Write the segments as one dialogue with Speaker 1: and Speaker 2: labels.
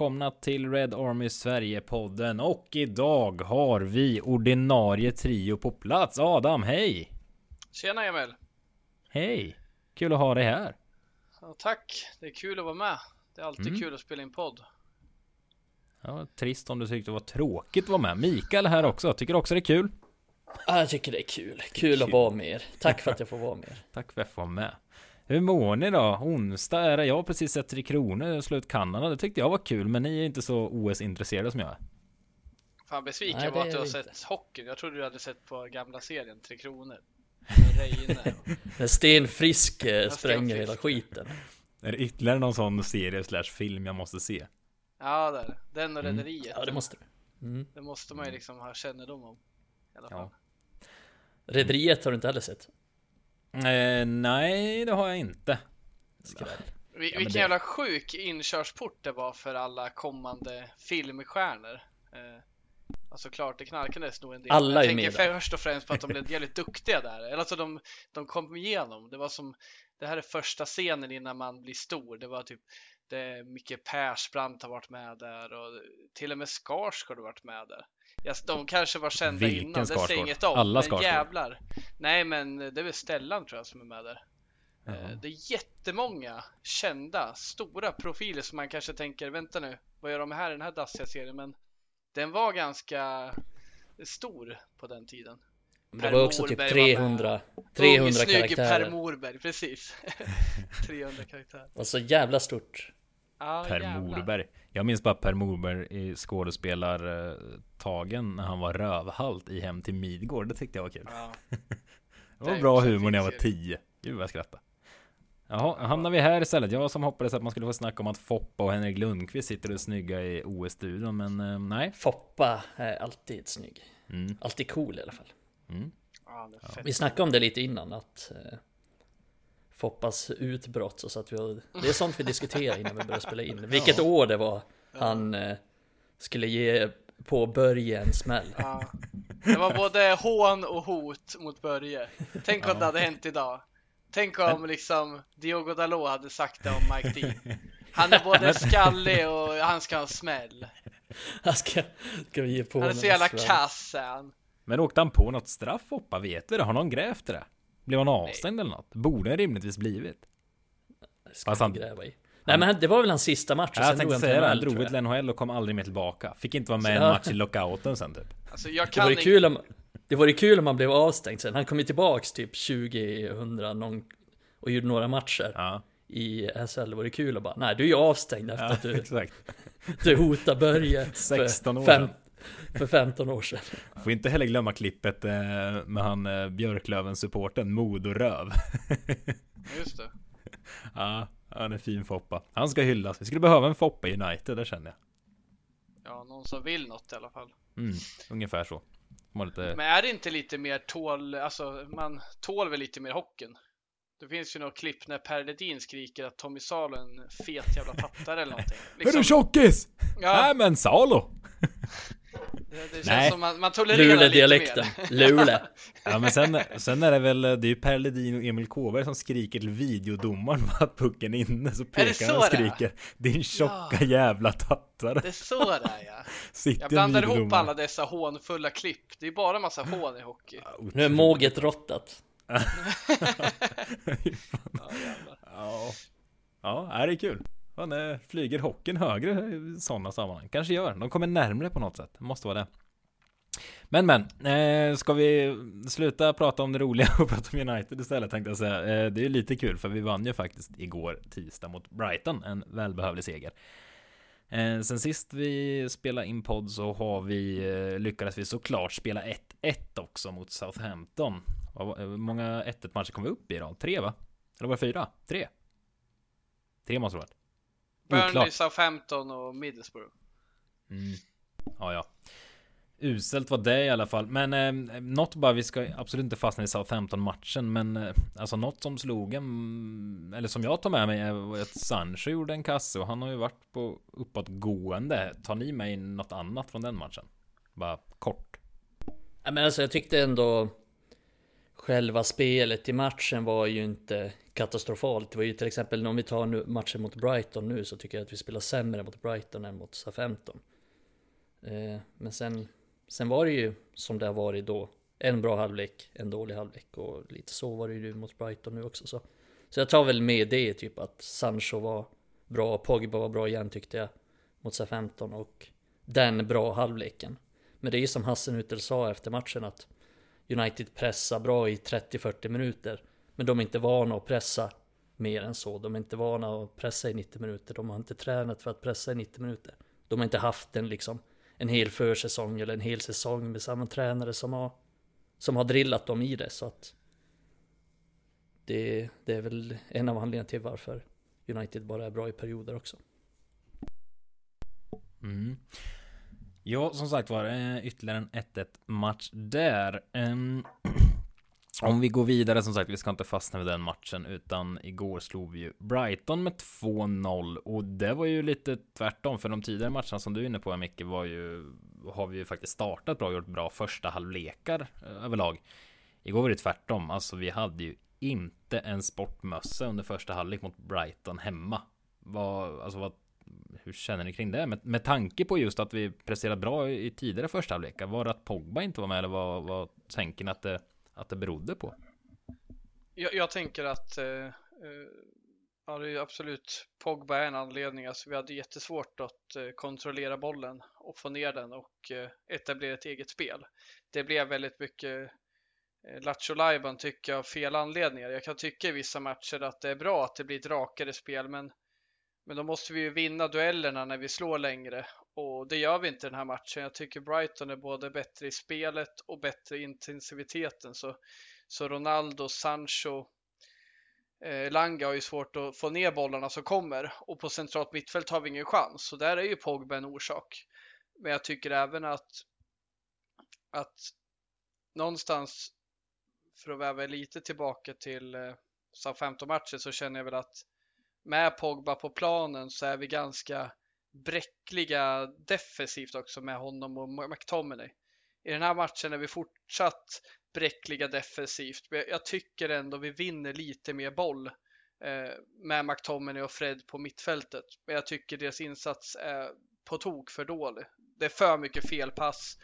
Speaker 1: välkomna till Red Army Sverige-podden och idag har vi ordinarie trio på plats. Adam, hej!
Speaker 2: Tjena Emil!
Speaker 1: Hej! Kul att ha dig här.
Speaker 2: Ja, tack! Det är kul att vara med. Det är alltid mm. kul att spela in podd.
Speaker 1: Ja, trist om du tyckte det var tråkigt att vara med. Mikael här också. Tycker också det är kul?
Speaker 3: Ja, jag tycker det är kul. Kul, kul. att vara med er. Tack för att jag får vara med er.
Speaker 1: Tack för att jag får vara med. Hur mår ni då? Onsdag är det. Jag har precis sett Tre Kronor och slut Kanada. Det tyckte jag var kul, men ni är inte så OS-intresserade som jag är.
Speaker 2: Fan besviken jag var att du har sett hockeyn. Jag trodde du hade sett på gamla serien Tre Kronor.
Speaker 3: När Sten Frisk eh, spränger hela skiten.
Speaker 1: Är det ytterligare någon sån serie slash film jag måste se?
Speaker 2: Ja, det är Den och mm. Rederiet.
Speaker 3: Ja, det måste
Speaker 2: du. Mm. Det måste man ju liksom ha kännedom om. I alla fall. Ja.
Speaker 3: Rederiet har du inte heller sett?
Speaker 1: Eh, nej, det har jag inte.
Speaker 2: Skräll. Vil vilken det... jävla sjuk inkörsport det var för alla kommande filmstjärnor. Eh, alltså klart, det knarkades nog en del.
Speaker 3: Alla
Speaker 2: jag
Speaker 3: är med
Speaker 2: tänker först och främst på att de blev jävligt duktiga där. Eller alltså de, de kom igenom. Det var som, det här är första scenen innan man blir stor. Det var typ det Micke Persbrandt har varit med där och till och med Skarsgård har varit med där. Yes, de kanske var kända
Speaker 1: Vilken
Speaker 2: innan,
Speaker 1: det
Speaker 2: säger inget om.
Speaker 1: Alla
Speaker 2: men jävlar. Nej, men det är väl Stellan tror jag som är med där. Mm. Det är jättemånga kända, stora profiler som man kanske tänker, vänta nu, vad gör de här i den här dassiga serien? Men den var ganska stor på den tiden.
Speaker 3: Men det var också typ 300, 300 karaktärer.
Speaker 2: Per Morberg, precis. 300 karaktärer.
Speaker 3: Och så jävla stort.
Speaker 1: Ah, per jävlar. Morberg. Jag minns bara Per Morberg i skådespelartagen när han var rövhalt i Hem till Midgård. Det tyckte jag var kul. Ja. det var bra humor när jag var tio. Gud vad jag skrattade. Jaha, hamnar vi här istället. Jag som hoppades att man skulle få snacka om att Foppa och Henrik Lundqvist sitter och snygga i OS-studion, men eh, nej.
Speaker 3: Foppa är alltid snygg. Mm. Alltid cool i alla fall. Mm. Ja, vi snackade om det lite innan, att eh, Foppas utbrott så att vi Det är sånt vi diskuterar innan vi börjar spela in Vilket ja. år det var han eh, skulle ge på Börje en smäll ja.
Speaker 2: Det var både hån och hot mot Börje Tänk om ja. det hade hänt idag Tänk om liksom Diogo Dalot hade sagt det om Mike Dean Han är både skallig och han ska ha en smäll
Speaker 3: Han ska, ska vi ge på
Speaker 2: Han är så jävla kass han
Speaker 1: Men åkte han på något straff Foppa? Vet vi det? Har någon grävt det? Blev han avstängd Nej. eller något? Borde han rimligtvis blivit.
Speaker 3: Det ska Fast han gräva i. Nej men det var väl hans sista match
Speaker 1: och ja, sen jag tänkte säga det, han drog till NHL och kom aldrig mer tillbaka. Fick inte vara med i en match i lockouten sen typ.
Speaker 2: Alltså, jag
Speaker 3: kan det vore kul om Det vore kul om han blev avstängd sen. Han kom ju tillbaks typ 2000 någon och gjorde några matcher. Ja. I SHL, det vore kul att bara, nej du är ju avstängd efter ja, att du,
Speaker 1: exakt.
Speaker 3: du hotar Börje
Speaker 1: 16 år fem,
Speaker 3: för 15 år sedan.
Speaker 1: Får inte heller glömma klippet eh, med han eh, Björklöven-supporten Modoröv.
Speaker 2: Just det.
Speaker 1: Ja, han är fin Foppa. Han ska hyllas. Vi skulle behöva en Foppa i United, det känner jag.
Speaker 2: Ja, någon som vill något i alla fall.
Speaker 1: Mm, ungefär så. Lite...
Speaker 2: Men är det inte lite mer tål, alltså man tål väl lite mer hockeyn? Det finns ju något klipp när Per Ledin skriker att Tommy Salo är en fet jävla tattare eller någonting.
Speaker 1: Liksom... Du tjockis? Ja. Nej men Salo!
Speaker 2: Det, känns Nej. som man, man tolererar Luleå-dialekten.
Speaker 3: Luleå.
Speaker 1: ja men sen, sen är det väl, det är ju Per Ledin och Emil Kåberg som skriker till videodomaren att pucken är inne. Så pekar han och skriker. Din tjocka ja. jävla tattare.
Speaker 2: Det är så det är ja. Sitter Jag blandar ihop alla dessa hånfulla klipp. Det är bara massa hån i hockey. Ja,
Speaker 3: nu är måget rottat.
Speaker 1: ja, ja. ja, är det är kul. Fan, flyger hockeyn högre i sådana sammanhang? Kanske gör. De kommer närmre på något sätt. Måste vara det. Men men, eh, ska vi sluta prata om det roliga och prata om United istället tänkte jag säga. Eh, det är lite kul för vi vann ju faktiskt igår tisdag mot Brighton, en välbehövlig seger. Eh, sen sist vi spelade in podd så har vi eh, lyckades vi såklart spela 1-1 också mot Southampton. Eh, hur många 1-1 matcher kom vi upp i då? Tre va? Eller var det fyra? Tre? Tre måste det varit.
Speaker 2: Burnley, Southampton och Middlesbrough.
Speaker 1: Mm. Ja, ja. Uselt var det i alla fall. Men eh, något bara, vi ska absolut inte fastna i Southampton-matchen. Men eh, alltså något som slog en, eller som jag tar med mig är att Sancho gjorde en kasse och han har ju varit på uppåtgående. Tar ni med in något annat från den matchen? Bara kort.
Speaker 3: Ja, men alltså jag tyckte ändå själva spelet i matchen var ju inte katastrofalt. Det var ju till exempel om vi tar nu matchen mot Brighton nu så tycker jag att vi spelar sämre mot Brighton än mot SA-15. Eh, men sen, sen var det ju som det har varit då. En bra halvlek, en dålig halvlek och lite så var det ju mot Brighton nu också. Så, så jag tar väl med det typ att Sancho var bra, Pogba var bra igen tyckte jag mot SA-15 och den bra halvleken. Men det är ju som Hassenutel sa efter matchen att United pressar bra i 30-40 minuter. Men de är inte vana att pressa mer än så. De är inte vana att pressa i 90 minuter. De har inte tränat för att pressa i 90 minuter. De har inte haft en, liksom, en hel försäsong eller en hel säsong med samma tränare som har, som har drillat dem i det. Så att det, det är väl en av anledningarna till varför United bara är bra i perioder också.
Speaker 1: Mm. Ja, som sagt var det ytterligare en 1-1 match där. Um, om vi går vidare, som sagt, vi ska inte fastna vid den matchen, utan igår slog vi ju Brighton med 2-0 och det var ju lite tvärtom för de tidigare matcherna som du är inne på, Micke, var ju har vi ju faktiskt startat bra och gjort bra första halvlekar eh, överlag. Igår var det tvärtom, alltså vi hade ju inte en sportmössa under första halvlek mot Brighton hemma. Vad, alltså vad hur känner ni kring det? Med, med tanke på just att vi presterat bra i tidigare första halvlekar. Var det att Pogba inte var med eller vad, vad tänker ni att det, att det berodde på?
Speaker 2: Jag, jag tänker att eh, eh ja, det är absolut Pogba är en anledning. Alltså, vi hade jättesvårt att eh, kontrollera bollen och få ner den och eh, etablera ett eget spel. Det blev väldigt mycket eh, Lattjo Lajban tycker jag av fel anledningar. Jag kan tycka i vissa matcher att det är bra att det blir ett rakare spel, men men då måste vi ju vinna duellerna när vi slår längre och det gör vi inte den här matchen. Jag tycker Brighton är både bättre i spelet och bättre i intensiviteten. Så, så Ronaldo, Sancho, eh, Langa har ju svårt att få ner bollarna som kommer och på centralt mittfält har vi ingen chans. Så där är ju Pogba en orsak. Men jag tycker även att, att någonstans för att väva lite tillbaka till eh, SA-15-matchen så känner jag väl att med Pogba på planen så är vi ganska bräckliga defensivt också med honom och McTominay. I den här matchen är vi fortsatt bräckliga defensivt. Jag tycker ändå vi vinner lite mer boll eh, med McTominay och Fred på mittfältet. Men jag tycker deras insats är på tok för dålig. Det är för mycket felpass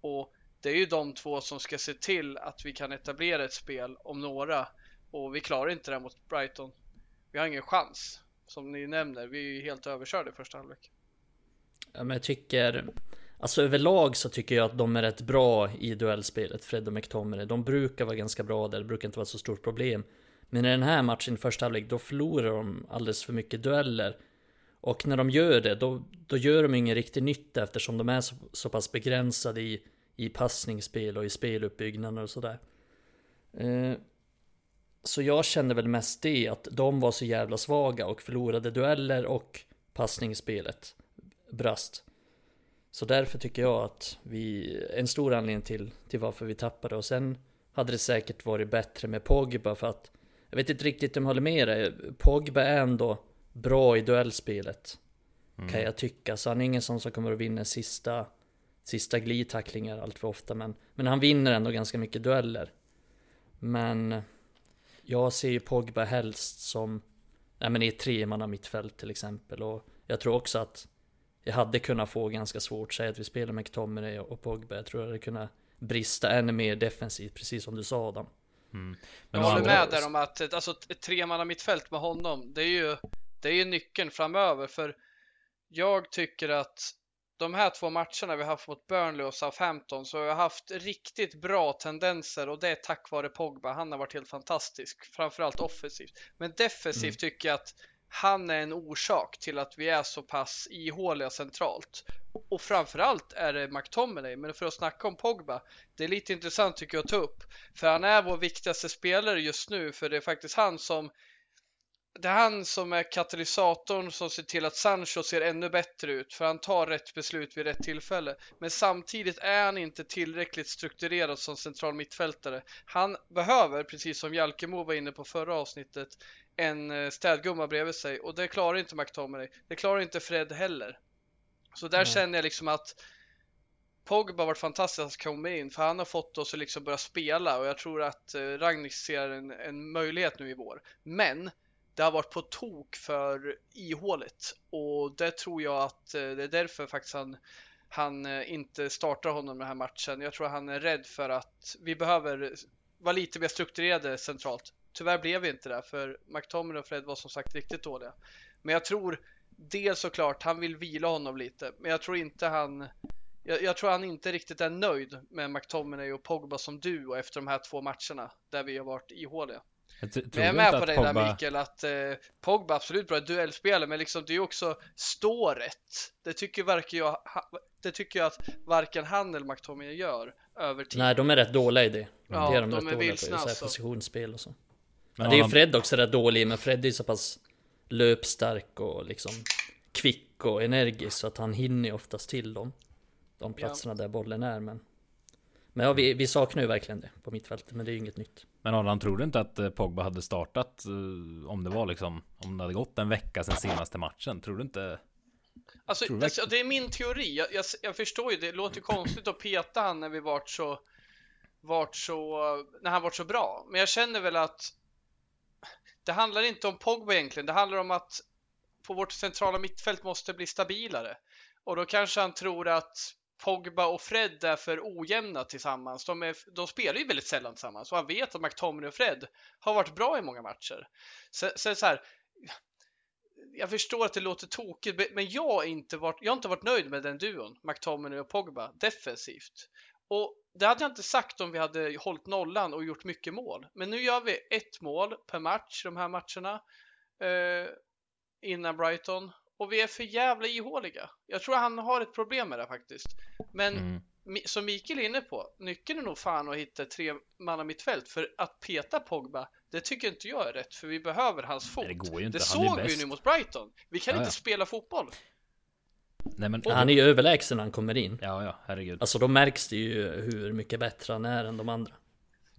Speaker 2: och det är ju de två som ska se till att vi kan etablera ett spel om några och vi klarar inte det mot Brighton vi har ingen chans. Som ni nämner, vi är ju helt överkörda i första halvlek.
Speaker 3: Ja, men jag tycker, alltså överlag så tycker jag att de är rätt bra i duellspelet, Fred och McTominay. De brukar vara ganska bra där, det brukar inte vara så stort problem. Men i den här matchen i första halvlek, då förlorar de alldeles för mycket dueller. Och när de gör det, då, då gör de ingen riktig nytta eftersom de är så, så pass begränsade i, i passningsspel och i speluppbyggnader och sådär. Eh, så jag kände väl mest det, att de var så jävla svaga och förlorade dueller och passningsspelet brast. Så därför tycker jag att vi, en stor anledning till, till varför vi tappade och sen hade det säkert varit bättre med Pogba för att jag vet inte riktigt om jag håller med dig. Pogba är ändå bra i duellspelet. Mm. Kan jag tycka. Så han är ingen sån som kommer att vinna sista, sista glidtacklingar allt för ofta. Men, men han vinner ändå ganska mycket dueller. Men jag ser ju Pogba helst som, nej men i ett tremanna mittfält till exempel. Och jag tror också att jag hade kunnat få ganska svårt, säg att vi spelar med McTominay och Pogba. Jag tror att det hade kunnat brista ännu mer defensivt, precis som du sa Adam.
Speaker 2: Mm. jag håller med där om att alltså, ett tremanna mittfält med honom, det är ju, det är ju nyckeln framöver. För jag tycker att de här två matcherna vi haft mot Burnley och Southampton så har jag haft riktigt bra tendenser och det är tack vare Pogba. Han har varit helt fantastisk, framförallt offensivt. Men defensivt mm. tycker jag att han är en orsak till att vi är så pass ihåliga centralt. Och framförallt är det McTominay, men för att snacka om Pogba, det är lite intressant tycker jag att ta upp. För han är vår viktigaste spelare just nu, för det är faktiskt han som det är han som är katalysatorn som ser till att Sancho ser ännu bättre ut för han tar rätt beslut vid rätt tillfälle. Men samtidigt är han inte tillräckligt strukturerad som central mittfältare. Han behöver, precis som Jalkemo var inne på förra avsnittet, en eh, städgumma bredvid sig och det klarar inte McTominay. Det klarar inte Fred heller. Så där mm. känner jag liksom att Pogba har varit fantastisk att komma in för han har fått oss att liksom börja spela och jag tror att eh, Ragnik ser en, en möjlighet nu i vår. Men det har varit på tok för ihåligt och det tror jag att eh, det är därför faktiskt han, han eh, inte startar honom den här matchen. Jag tror han är rädd för att vi behöver vara lite mer strukturerade centralt. Tyvärr blev vi inte det för McTominay och Fred var som sagt riktigt dåliga. Men jag tror dels såklart han vill vila honom lite, men jag tror inte han jag, jag, tror han inte riktigt är nöjd med McTominay och Pogba som duo efter de här två matcherna där vi har varit ihåliga. Jag, jag är med på dig Pogba... där Mikael att eh, Pogba absolut bra duellspelare men liksom det är ju också ståret. Det tycker, verkar jag, det tycker jag att varken han eller McTominay gör över tid.
Speaker 3: Nej, de är rätt dåliga i det. Ja, det är de, de rätt är vilsna på, alltså. positionsspel och så. Men ja, det är ju Fred också rätt dålig, men Fred är så pass löpstark och liksom kvick och energisk så att han hinner oftast till dem. De platserna ja. där bollen är, men men ja, vi, vi saknar ju verkligen det på mittfältet, men det är ju inget nytt.
Speaker 1: Men Adam, tror du inte att eh, Pogba hade startat eh, om det var liksom, om det hade gått en vecka sedan senaste matchen? Tror du inte?
Speaker 2: Alltså, det, alltså, det är min teori. Jag, jag, jag, förstår ju, det låter ju konstigt att peta han när vi vart så, vart så, när han vart så bra. Men jag känner väl att det handlar inte om Pogba egentligen. Det handlar om att på vårt centrala mittfält måste bli stabilare. Och då kanske han tror att Pogba och Fred är för ojämna tillsammans. De, är, de spelar ju väldigt sällan tillsammans och han vet att McTominay och Fred har varit bra i många matcher. Så, så, så här, jag förstår att det låter tokigt, men jag har inte varit, jag har inte varit nöjd med den duon, McTominay och Pogba, defensivt. Och det hade jag inte sagt om vi hade hållit nollan och gjort mycket mål. Men nu gör vi ett mål per match de här matcherna eh, innan Brighton och vi är för jävla ihåliga. Jag tror han har ett problem med det faktiskt. Men mm. som Mikael är inne på, nyckeln är nog fan att hitta tre manna mittfält för att peta Pogba. Det tycker inte jag är rätt för vi behöver hans fot. Nej, det, går ju inte. det såg vi nu mot Brighton. Vi kan ja, inte ja. spela fotboll.
Speaker 3: Nej, men, han är ju överlägsen när han kommer in.
Speaker 1: Ja, ja, herregud.
Speaker 3: Alltså då märks det ju hur mycket bättre han är än de andra.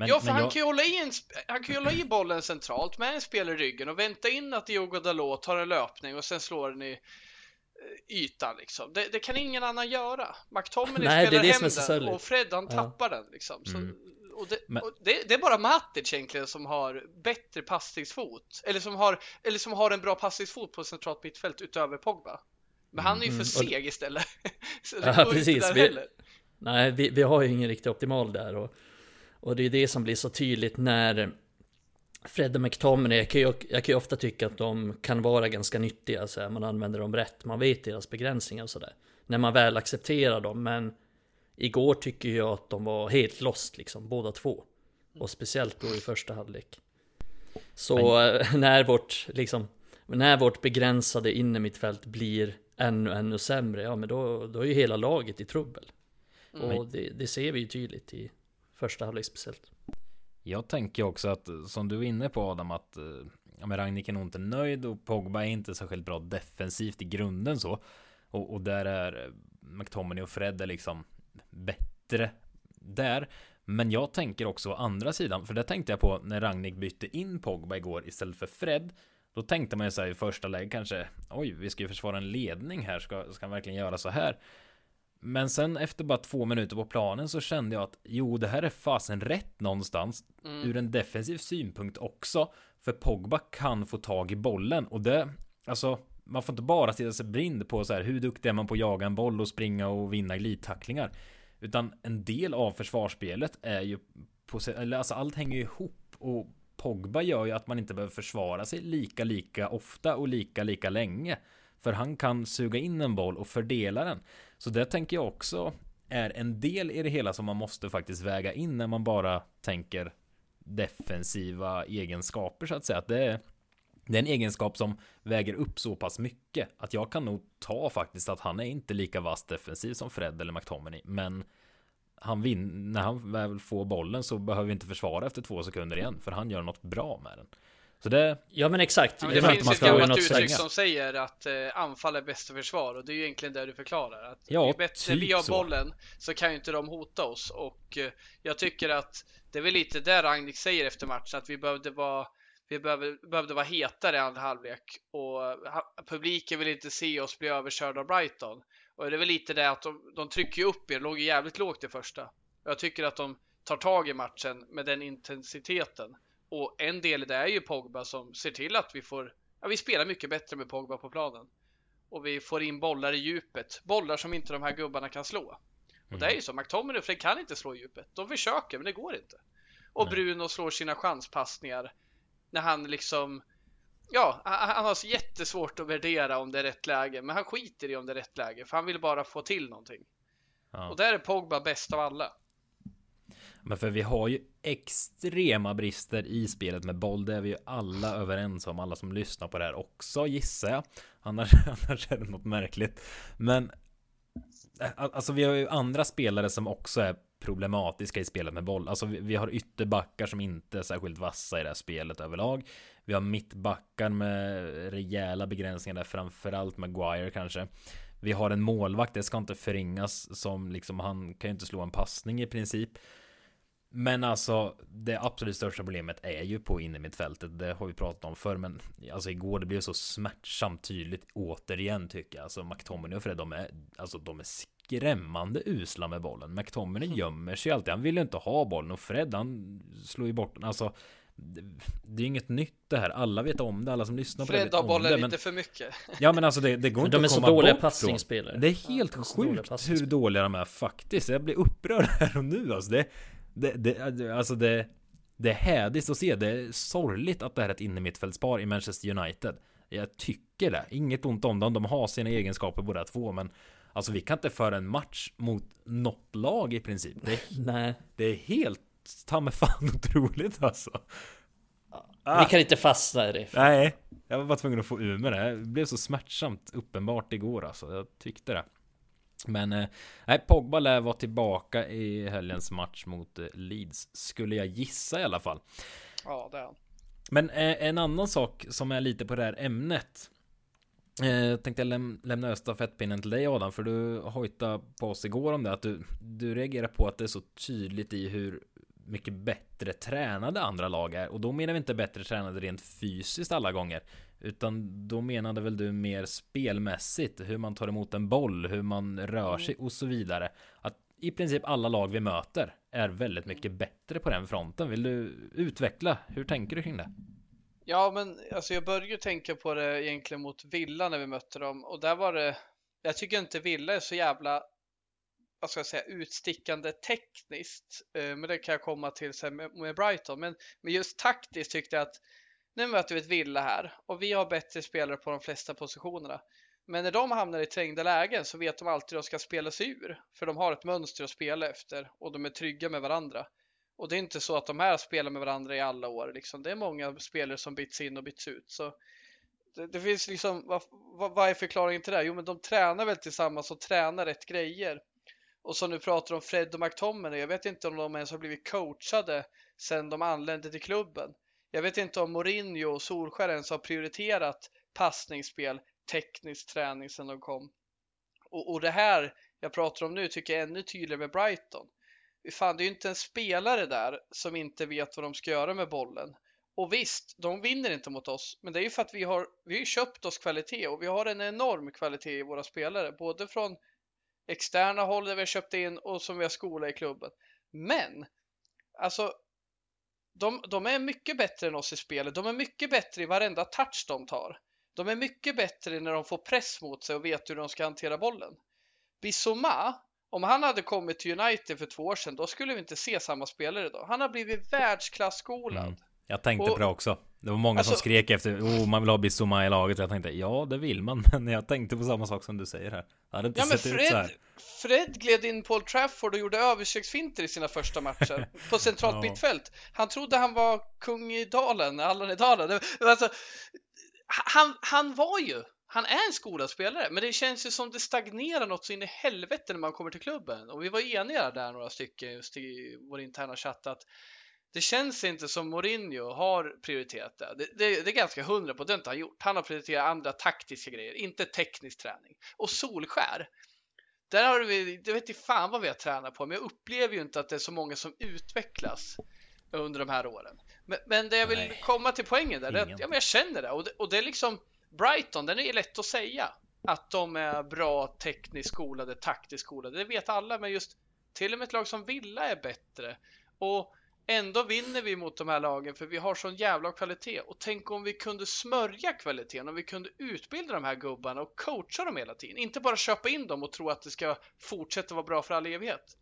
Speaker 2: Men, ja, för han, jag... kan ju hålla i en, han kan ju hålla i bollen centralt med en spelare i ryggen och vänta in att Diogo Dalot tar en löpning och sen slår den i eh, ytan liksom. Det, det kan ingen annan göra. McTominay Nej, spelar hem den och Fred han ja. tappar den liksom. Så, mm. och det, Men... och det, det, är bara Matic egentligen som har bättre passningsfot eller som har, eller som har en bra passningsfot på centralt mittfält utöver Pogba. Men han är ju för mm. seg istället.
Speaker 3: så det ja, precis. Vi, nej, vi, vi har ju ingen riktigt optimal där och och det är det som blir så tydligt när Fred och McTominay, jag kan, ju, jag kan ju ofta tycka att de kan vara ganska nyttiga, så här, man använder dem rätt, man vet deras begränsningar och sådär. När man väl accepterar dem, men igår tycker jag att de var helt lost liksom, båda två. Och speciellt då i första halvlek. Så men... när vårt, liksom, när vårt begränsade innermittfält blir ännu, ännu sämre, ja men då, då är ju hela laget i trubbel. Mm. Och det, det ser vi ju tydligt i första halvlek speciellt.
Speaker 1: Jag tänker också att, som du är inne på Adam, att eh, ja, men Ragnik är nog inte nöjd och Pogba är inte särskilt bra defensivt i grunden så. Och, och där är eh, McTominay och Fred är liksom bättre där. Men jag tänker också å andra sidan, för det tänkte jag på när Ragnik bytte in Pogba igår istället för Fred. Då tänkte man ju så i första läget kanske, oj, vi ska ju försvara en ledning här, ska, ska han verkligen göra så här? Men sen efter bara två minuter på planen så kände jag att jo, det här är fasen rätt någonstans mm. ur en defensiv synpunkt också. För Pogba kan få tag i bollen och det, alltså, man får inte bara stirra sig blind på så här hur duktig är man på att jaga en boll och springa och vinna glidtacklingar. Utan en del av försvarsspelet är ju på, eller alltså allt hänger ju ihop och Pogba gör ju att man inte behöver försvara sig lika, lika ofta och lika, lika länge. För han kan suga in en boll och fördela den. Så det tänker jag också är en del i det hela som man måste faktiskt väga in när man bara tänker defensiva egenskaper så att säga. Att det är, det är en egenskap som väger upp så pass mycket att jag kan nog ta faktiskt att han är inte lika vass defensiv som Fred eller McTominay. Men han vinner, när han väl får bollen så behöver vi inte försvara efter två sekunder igen för han gör något bra med den. Så det...
Speaker 3: Ja men exakt.
Speaker 2: Ja, men det, det finns ett gammalt uttryck som säger att eh, anfall är bästa försvar och det är ju egentligen det du förklarar. Att ja, bättre, typ vi har bollen så. så kan ju inte de hota oss och eh, jag tycker att det är väl lite där Ragnik säger efter matchen att vi behövde vara vi behövde, behövde vara hetare i andra halvlek och ha, publiken vill inte se oss bli överkörda av Brighton. Och det är väl lite det att de, de trycker upp er, låg jävligt lågt i första. Jag tycker att de tar tag i matchen med den intensiteten. Och en del i det är ju Pogba som ser till att vi får, ja vi spelar mycket bättre med Pogba på planen. Och vi får in bollar i djupet, bollar som inte de här gubbarna kan slå. Mm. Och det är ju så, McTominay och Fred kan inte slå i djupet. De försöker men det går inte. Och Nej. Bruno slår sina chanspassningar när han liksom Ja, han har så jättesvårt att värdera om det är rätt läge, men han skiter i om det är rätt läge, för han vill bara få till någonting. Ja. Och där är Pogba bäst av alla.
Speaker 1: Men för vi har ju extrema brister i spelet med boll. Det är vi ju alla överens om. Alla som lyssnar på det här också gissar jag. Annars, annars är det något märkligt. Men eh, alltså vi har ju andra spelare som också är problematiska i spelet med boll. Alltså vi, vi har ytterbackar som inte är särskilt vassa i det här spelet överlag. Vi har mittbackar med rejäla begränsningar där, framförallt Maguire kanske. Vi har en målvakt, det ska inte förringas som liksom han kan ju inte slå en passning i princip. Men alltså det absolut största problemet är ju på innermittfältet. Det har vi pratat om förr, men alltså igår det blev så smärtsamt tydligt återigen tycker jag. Alltså McTominay och Fred, de är alltså de är skrämmande usla med bollen. McTominay mm. gömmer sig alltid. Han vill ju inte ha bollen och Fred han slår ju bort den. Alltså det är inget nytt det här. Alla vet om det. Alla som lyssnar
Speaker 2: på det vet
Speaker 1: om
Speaker 2: bollen det. Men, lite för mycket.
Speaker 1: Ja, men alltså det, det går inte
Speaker 3: de
Speaker 1: att
Speaker 3: komma bort De är så dåliga passningsspelare.
Speaker 1: Det är helt ja, sjukt hur dåliga de är faktiskt. Jag blir upprörd här och nu alltså. Det, det, det, alltså det, det är hädiskt att se. Det är sorgligt att det här är ett innermittfältspar i Manchester United. Jag tycker det. Inget ont om dem. De har sina egenskaper båda två, men alltså vi kan inte föra en match mot något lag i princip. Det,
Speaker 3: Nej.
Speaker 1: det är helt ta mig fan otroligt alltså.
Speaker 3: Ah. Vi kan inte fastna i det.
Speaker 1: Nej, jag var bara tvungen att få ur med det. Det blev så smärtsamt uppenbart igår alltså. Jag tyckte det. Men eh, nej, Pogba lär vara tillbaka i helgens match mot eh, Leeds. Skulle jag gissa i alla fall.
Speaker 2: Ja, det är han.
Speaker 1: Men eh, en annan sak som är lite på det här ämnet. Eh, tänkte jag läm lämna över stafettpinnen till dig Adam, för du hojtade på oss igår om det, att du, du reagerar på att det är så tydligt i hur mycket bättre tränade andra lag är. Och då menar vi inte bättre tränade rent fysiskt alla gånger. Utan då menade väl du mer spelmässigt, hur man tar emot en boll, hur man rör sig och så vidare. Att i princip alla lag vi möter är väldigt mycket bättre på den fronten. Vill du utveckla? Hur tänker du kring det?
Speaker 2: Ja, men alltså jag började ju tänka på det egentligen mot Villa när vi mötte dem och där var det. Jag tycker inte Villa är så jävla vad ska jag säga, utstickande tekniskt. Eh, men det kan jag komma till sen med Brighton. Men, men just taktiskt tyckte jag att nu möter vi ett Villa här och vi har bättre spelare på de flesta positionerna. Men när de hamnar i trängda lägen så vet de alltid hur de ska spela sig ur. För de har ett mönster att spela efter och de är trygga med varandra. Och det är inte så att de här spelar med varandra i alla år. Liksom. Det är många spelare som byts in och byts ut. Så det, det finns liksom, vad, vad, vad, är förklaringen till det? Jo, men de tränar väl tillsammans och tränar rätt grejer. Och som du pratar om Fred och McTominay, jag vet inte om de ens har blivit coachade sedan de anlände till klubben. Jag vet inte om Mourinho och Solskär ens har prioriterat passningsspel, teknisk träning sedan de kom. Och, och det här jag pratar om nu tycker jag är ännu tydligare med Brighton. Fan, det är ju inte en spelare där som inte vet vad de ska göra med bollen. Och visst, de vinner inte mot oss, men det är ju för att vi har, vi har köpt oss kvalitet och vi har en enorm kvalitet i våra spelare, både från externa håll där vi har köpt in och som vi har skola i klubben. Men, alltså, de, de är mycket bättre än oss i spelet. De är mycket bättre i varenda touch de tar. De är mycket bättre när de får press mot sig och vet hur de ska hantera bollen. Bissoma, om han hade kommit till United för två år sedan, då skulle vi inte se samma spelare idag. Han har blivit världsklassskolad. Mm.
Speaker 1: Jag tänkte och, på det också. Det var många alltså, som skrek efter, oh man vill ha Bissoma i laget. Jag tänkte, ja det vill man, men jag tänkte på samma sak som du säger här. Det hade inte ja, sett Fred, ut så här.
Speaker 2: Fred gled in Paul Trafford och gjorde överstegsfinter i sina första matcher på centralt ja. mittfält. Han trodde han var kung i dalen, Allan i dalen. Alltså, han, han var ju, han är en skolad spelare, men det känns ju som det stagnerar något så in i helvete när man kommer till klubben. Och vi var eniga där några stycken just i vår interna chatt att det känns inte som Mourinho har prioriterat det. Det, det, det är ganska hundra på det inte han gjort. Han har prioriterat andra taktiska grejer, inte teknisk träning. Och Solskär, där har vi, det vet inte fan vad vi har tränat på, men jag upplever ju inte att det är så många som utvecklas under de här åren. Men, men det jag vill Nej, komma till poängen där, det, ja, men jag känner det och, det och det är liksom Brighton, den är lätt att säga. att de är bra tekniskt skolade, taktiskt skolade. Det vet alla, men just till och med ett lag som Villa är bättre. Och ändå vinner vi mot de här lagen för vi har sån jävla kvalitet. Och tänk om vi kunde smörja kvaliteten, om vi kunde utbilda de här gubbarna och coacha dem hela tiden. Inte bara köpa in dem och tro att det ska fortsätta vara bra för all evighet.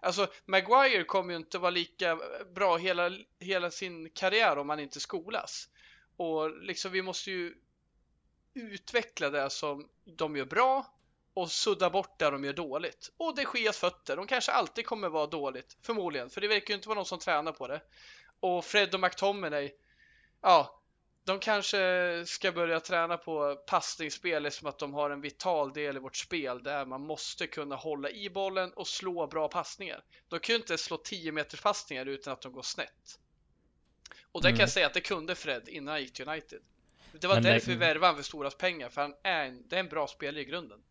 Speaker 2: Alltså, Maguire kommer ju inte vara lika bra hela, hela sin karriär om han inte skolas. Och liksom, vi måste ju utveckla det som de gör bra och sudda bort det de gör dåligt. Och det sker fötter, de kanske alltid kommer vara dåligt, förmodligen, för det verkar ju inte vara någon som tränar på det. Och Fred och McTominay, ja, de kanske ska börja träna på passningsspel som att de har en vital del i vårt spel där man måste kunna hålla i bollen och slå bra passningar. De kan ju inte slå 10 meters passningar utan att de går snett. Och det mm. kan jag säga att det kunde Fred innan han gick till United. Det var Men därför vi värvade han för stora pengar, för han är en, det är en bra spelare i grunden.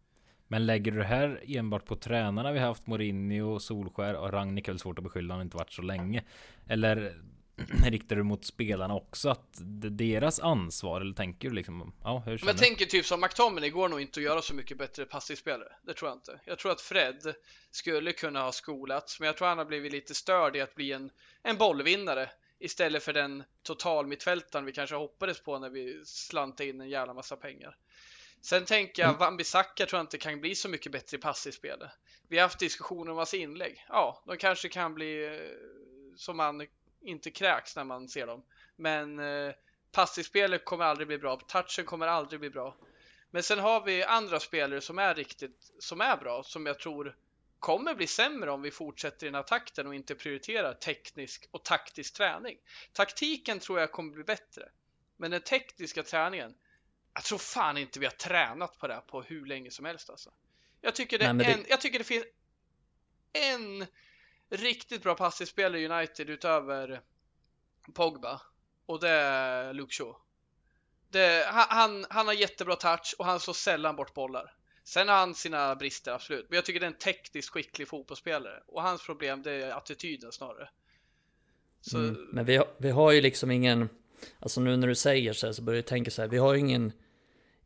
Speaker 1: Men lägger du det här enbart på tränarna vi haft Mourinho, Solskär och Rangnick är väl svårt att beskylla, han inte varit så länge. Eller riktar du mot spelarna också att det är deras ansvar? Eller tänker du liksom, ja hur
Speaker 2: Men jag tänker typ som McTominay går nog inte att göra så mycket bättre passningsspelare. Det tror jag inte. Jag tror att Fred skulle kunna ha skolats, men jag tror han har blivit lite störd i att bli en, en bollvinnare istället för den total mittfältaren vi kanske hoppades på när vi slantade in en jävla massa pengar. Sen tänker jag, mm. Wan-Bissaka tror jag inte kan bli så mycket bättre i passivspelet. Vi har haft diskussioner om hans inlägg. Ja, de kanske kan bli eh, som man inte kräks när man ser dem. Men eh, passivspelet kommer aldrig bli bra. Touchen kommer aldrig bli bra. Men sen har vi andra spelare som är riktigt, som är bra, som jag tror kommer bli sämre om vi fortsätter i den här takten och inte prioriterar teknisk och taktisk träning. Taktiken tror jag kommer bli bättre. Men den tekniska träningen, jag tror fan inte vi har tränat på det på hur länge som helst alltså. Jag tycker det, Nej, en, det... jag tycker det finns en riktigt bra passningsspelare i United utöver Pogba och det är Luke Shaw. Det, han, han har jättebra touch och han slår sällan bort bollar. Sen har han sina brister, absolut. Men jag tycker det är en tekniskt skicklig fotbollsspelare. Och hans problem, det är attityden snarare.
Speaker 3: Så... Mm, men vi har, vi har ju liksom ingen... Alltså nu när du säger så här så börjar jag tänka så här. Vi har ju ingen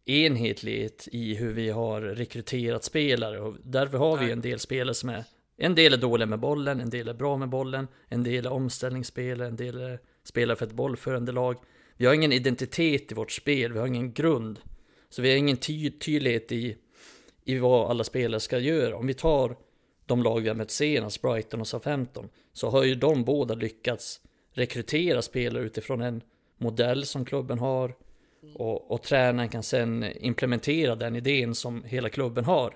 Speaker 3: enhetlighet i hur vi har rekryterat spelare. Och därför har vi en del spelare som är... En del är dåliga med bollen, en del är bra med bollen. En del är omställningsspelare, en del är spelare för ett bollförande lag. Vi har ingen identitet i vårt spel, vi har ingen grund. Så vi har ingen ty tydlighet i i vad alla spelare ska göra. Om vi tar de lag vi har mött senast, Brighton och Southampton, så har ju de båda lyckats rekrytera spelare utifrån en modell som klubben har och, och tränaren kan sen implementera den idén som hela klubben har.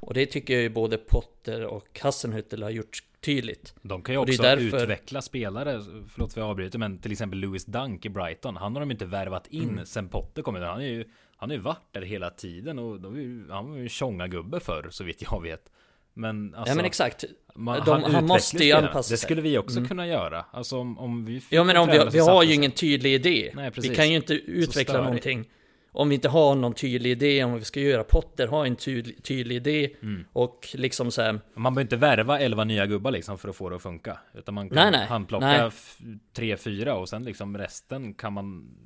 Speaker 3: Och det tycker jag ju både Potter och Hassenhüttel har gjort tydligt.
Speaker 1: De kan ju också därför... utveckla spelare, förlåt för jag avbryter, men till exempel Louis Dunk i Brighton. Han har de inte värvat in mm. sen Potter kom. Han är ju han har ju varit där hela tiden och ju, han var ju en tjonga-gubbe förr så vitt jag vet. Men alltså,
Speaker 3: Ja men exakt. Man, De, han, han måste ju anpassa
Speaker 1: sig. Det skulle vi också mm. kunna göra. Alltså om, om vi
Speaker 3: Ja men om vi, vi har ju ingen tydlig idé. Nej, precis. Vi kan ju inte utveckla någonting. Om vi inte har någon tydlig idé om vad vi ska göra. Potter har en tydlig, tydlig idé. Mm. Och liksom så här,
Speaker 1: Man behöver inte värva 11 nya gubbar liksom för att få det att funka. Utan man kan nej, nej, handplocka 3-4 och sen liksom resten kan man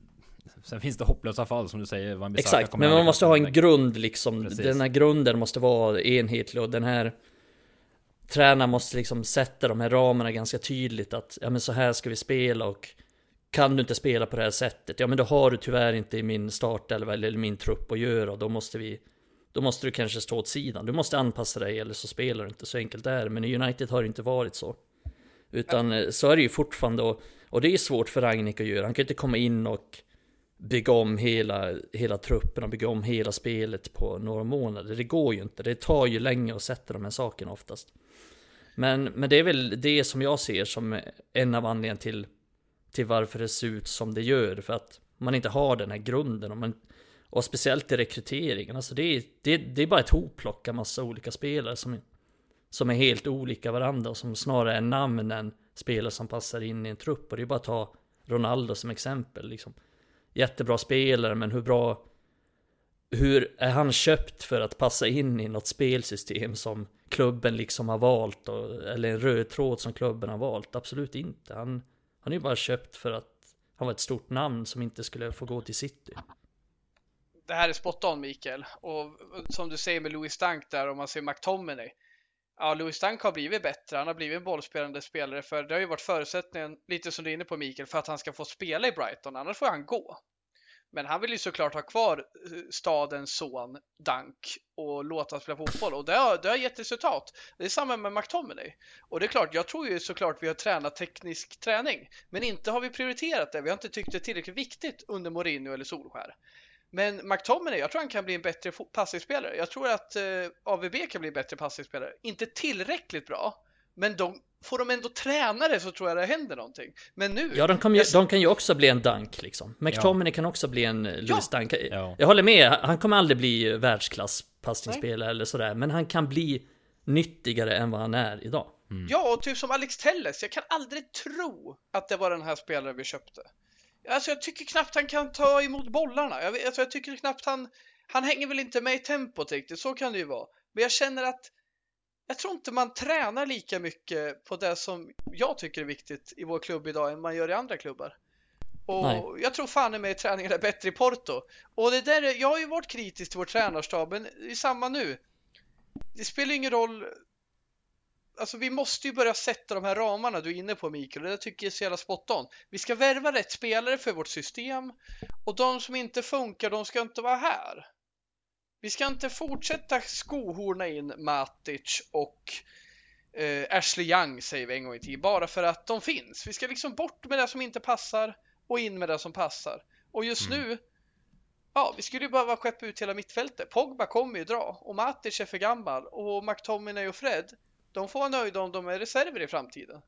Speaker 1: Sen finns det hopplösa fall som du säger. Van
Speaker 3: Exakt, men man måste ha en grund liksom. Precis. Den här grunden måste vara enhetlig och den här Tränaren måste liksom sätta de här ramarna ganska tydligt att ja men så här ska vi spela och kan du inte spela på det här sättet, ja men då har du tyvärr inte i min startelva eller min trupp att göra och då måste vi Då måste du kanske stå åt sidan, du måste anpassa dig eller så spelar du inte, så enkelt är det. Men i United har det inte varit så. Utan eh, så är det ju fortfarande och, och det är svårt för Ragnik att göra, han kan inte komma in och bygga om hela, hela truppen och bygga om hela spelet på några månader. Det går ju inte. Det tar ju länge att sätta de här sakerna oftast. Men, men det är väl det som jag ser som en av anledningarna till, till varför det ser ut som det gör. För att man inte har den här grunden. Och, man, och speciellt i rekryteringen. Alltså det, är, det, det är bara ett hopplock av massa olika spelare som, som är helt olika varandra. Och som snarare är namn än spelare som passar in i en trupp. Och det är bara att ta Ronaldo som exempel. Liksom jättebra spelare, men hur bra... Hur är han köpt för att passa in i något spelsystem som klubben liksom har valt? Och, eller en röd tråd som klubben har valt? Absolut inte. Han, han är ju bara köpt för att han var ett stort namn som inte skulle få gå till City.
Speaker 2: det här är spot on Mikael. Och som du säger med Louis Stank där, om man ser McTominay. Ja, Louis Dunk har blivit bättre. Han har blivit en bollspelande spelare för det har ju varit förutsättningen, lite som du är inne på Mikael, för att han ska få spela i Brighton. Annars får han gå. Men han vill ju såklart ha kvar eh, stadens son Dunk och låta honom spela fotboll och det har, det har gett resultat. Det är samma med McTominay. Och det är klart, jag tror ju såklart vi har tränat teknisk träning, men inte har vi prioriterat det. Vi har inte tyckt det är tillräckligt viktigt under Mourinho eller Solskär. Men McTominay, jag tror han kan bli en bättre passningsspelare. Jag tror att eh, AVB kan bli en bättre passningsspelare. Inte tillräckligt bra, men de, får de ändå träna det så tror jag det händer någonting. Men nu...
Speaker 3: Ja, de kan ju, de kan ju också bli en Dunk liksom. McTominay ja. kan också bli en Louis ja. Dunk. Ja. Jag håller med, han kommer aldrig bli världsklass passningsspelare eller sådär. Men han kan bli nyttigare än vad han är idag.
Speaker 2: Mm. Ja, och typ som Alex Telles. Jag kan aldrig tro att det var den här spelaren vi köpte. Alltså jag tycker knappt han kan ta emot bollarna. Jag, alltså, jag tycker knappt han... Han hänger väl inte med i tempot riktigt, så kan det ju vara. Men jag känner att jag tror inte man tränar lika mycket på det som jag tycker är viktigt i vår klubb idag än man gör i andra klubbar. Och Nej. jag tror fan är med träningen är bättre i Porto. Och det där, jag har ju varit kritisk till vår tränarstab, men det är samma nu. Det spelar ingen roll. Alltså vi måste ju börja sätta de här ramarna du är inne på Mikael och det tycker jag är så jävla spot on. Vi ska värva rätt spelare för vårt system och de som inte funkar, de ska inte vara här. Vi ska inte fortsätta skohorna in Matic och eh, Ashley Young säger vi en gång i tiden bara för att de finns. Vi ska liksom bort med det som inte passar och in med det som passar. Och just mm. nu, ja, vi skulle ju behöva skeppa ut hela mittfältet. Pogba kommer ju dra och Matic är för gammal och McTominay och Fred, de får vara nöjda om de är reserver i framtiden.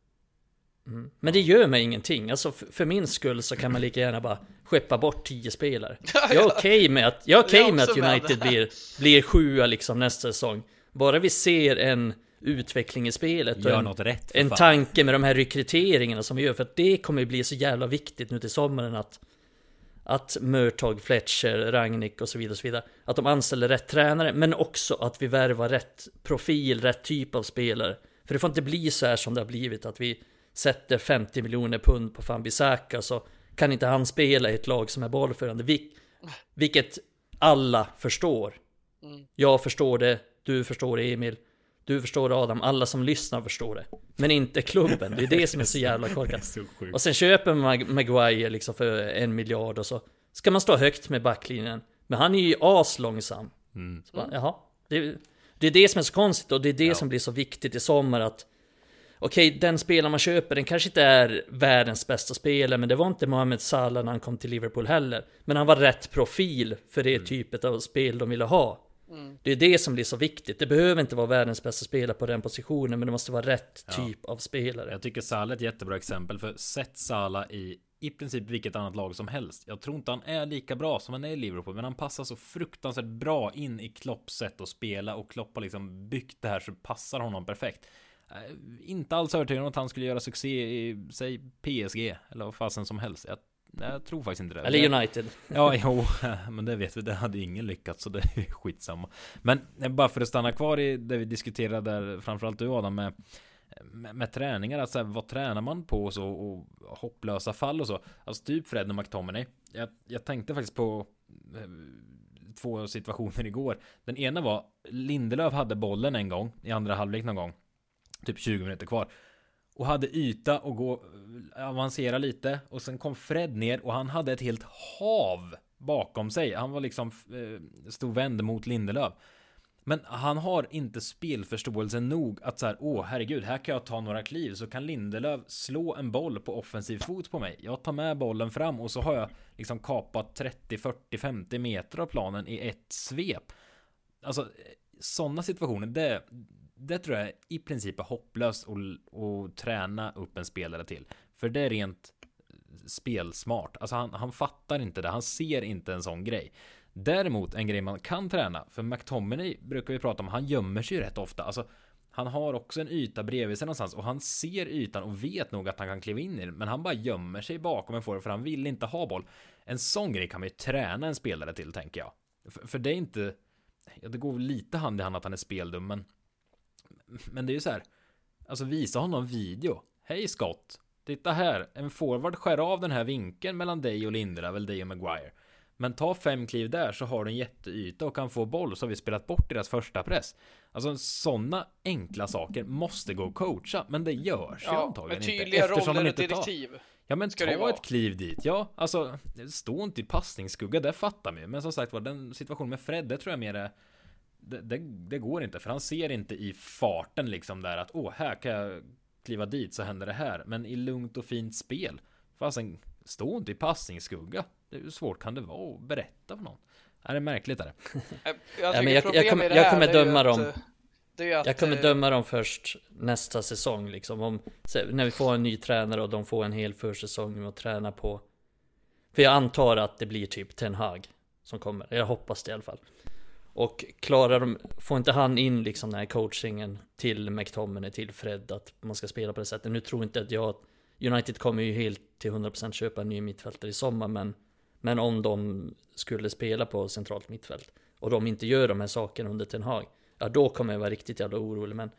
Speaker 3: Mm. Men det gör mig ingenting. Alltså för, för, min skull så kan man lika gärna bara skeppa bort tio spelare. Jag är okej okay med att, jag är okay med att United med blir, blir sjua liksom nästa säsong. Bara vi ser en utveckling i spelet.
Speaker 1: Gör en, något rätt.
Speaker 3: En fan. tanke med de här rekryteringarna som vi gör. För att det kommer bli så jävla viktigt nu till sommaren att att Murtog, Fletcher, Ragnik och så vidare, och så vidare Att de anställer rätt tränare men också att vi värvar rätt profil, rätt typ av spelare För det får inte bli så här som det har blivit att vi sätter 50 miljoner pund på Fan Bissaka så kan inte han spela i ett lag som är bollförande. Vil vilket alla förstår. Mm. Jag förstår det, du förstår det Emil, du förstår det Adam, alla som lyssnar förstår det. Men inte klubben, det är det som är så jävla korkat. Och sen köper man Maguire liksom för en miljard och så ska man stå högt med backlinjen. Men han är ju aslångsam. Mm. Så bara, jaha, det, det är det som är så konstigt och det är det ja. som blir så viktigt i sommar att okej, okay, den spelaren man köper, den kanske inte är världens bästa spelare, men det var inte Mohamed Salah när han kom till Liverpool heller. Men han var rätt profil för det mm. typet av spel de ville ha. Mm. Det är det som blir så viktigt. Det behöver inte vara världens bästa spelare på den positionen, men det måste vara rätt ja. typ av spelare.
Speaker 1: Jag tycker Salah är ett jättebra exempel, för sätt Salah i i princip vilket annat lag som helst. Jag tror inte han är lika bra som han är i Liverpool, men han passar så fruktansvärt bra in i Klopps sätt att spela och Klopp har liksom byggt det här så passar honom perfekt. Eh, inte alls övertygad om att han skulle göra succé i, säg PSG, eller vad fasen som helst. Jag, jag tror faktiskt inte det.
Speaker 3: Eller United.
Speaker 1: Ja, jo, men det vet vi, det hade ingen lyckats, så det är skitsamma. Men eh, bara för att stanna kvar i det vi diskuterade framförallt du Adam, med, med, med träningar, alltså vad tränar man på och så, och hopplösa fall och så. Alltså typ Fred och McTominay. Jag, jag tänkte faktiskt på eh, två situationer igår. Den ena var Lindelöf hade bollen en gång i andra halvlek någon gång typ 20 minuter kvar. Och hade yta och gå, avancera lite. Och sen kom Fred ner och han hade ett helt hav bakom sig. Han var liksom, eh, stod vänd mot Lindelöf. Men han har inte spelförståelse nog att så här, åh herregud, här kan jag ta några kliv så kan Lindelöf slå en boll på offensiv fot på mig. Jag tar med bollen fram och så har jag liksom kapat 30, 40, 50 meter av planen i ett svep. Alltså eh, sådana situationer, det, det tror jag i princip är hopplöst att träna upp en spelare till. För det är rent spelsmart. Alltså han, han fattar inte det. Han ser inte en sån grej. Däremot en grej man kan träna. För McTominay brukar vi prata om. Han gömmer sig ju rätt ofta. Alltså han har också en yta bredvid sig någonstans och han ser ytan och vet nog att han kan kliva in i den. Men han bara gömmer sig bakom en forward för han vill inte ha boll. En sån grej kan man ju träna en spelare till tänker jag. För, för det är inte... Ja, det går lite hand i hand att han är speldum men men det är ju så här. Alltså visa honom video. Hej Scott. Titta här. En forward skär av den här vinkeln mellan dig och Lindelöf eller dig och Maguire. Men ta fem kliv där så har du en jätteyta och kan få boll så har vi spelat bort deras första press. Alltså sådana enkla saker måste gå att coacha, men det görs ja, ju antagligen inte.
Speaker 2: Tydliga roller inte direktiv. Tar.
Speaker 1: Ja men ta ett kliv dit, ja alltså Stå inte i passningsskugga, det fattar vi Men som sagt var den situationen med Fred, det tror jag mer är det, det, det, går inte, för han ser inte i farten liksom där att åh, här kan jag kliva dit så händer det här. Men i lugnt och fint spel, fasen, stå inte i passningsskugga. Hur svårt kan det vara att berätta för någon? Är det märkligt är det?
Speaker 3: jag, ja, men jag, jag, kommer, jag kommer döma dem. Att, jag kommer eh, döma dem först nästa säsong liksom. Om, när vi får en ny tränare och de får en hel försäsong att träna på. För jag antar att det blir typ Ten Hag som kommer. Jag hoppas det i alla fall. Och klarar de, får inte han in liksom den här coachingen till McTominay, till Fred att man ska spela på det sättet. Nu tror inte att jag, United kommer ju helt till 100% köpa en ny mittfältare i sommar men Men om de skulle spela på centralt mittfält och de inte gör de här sakerna under Ten Hag Ja då kommer jag vara riktigt jävla orolig men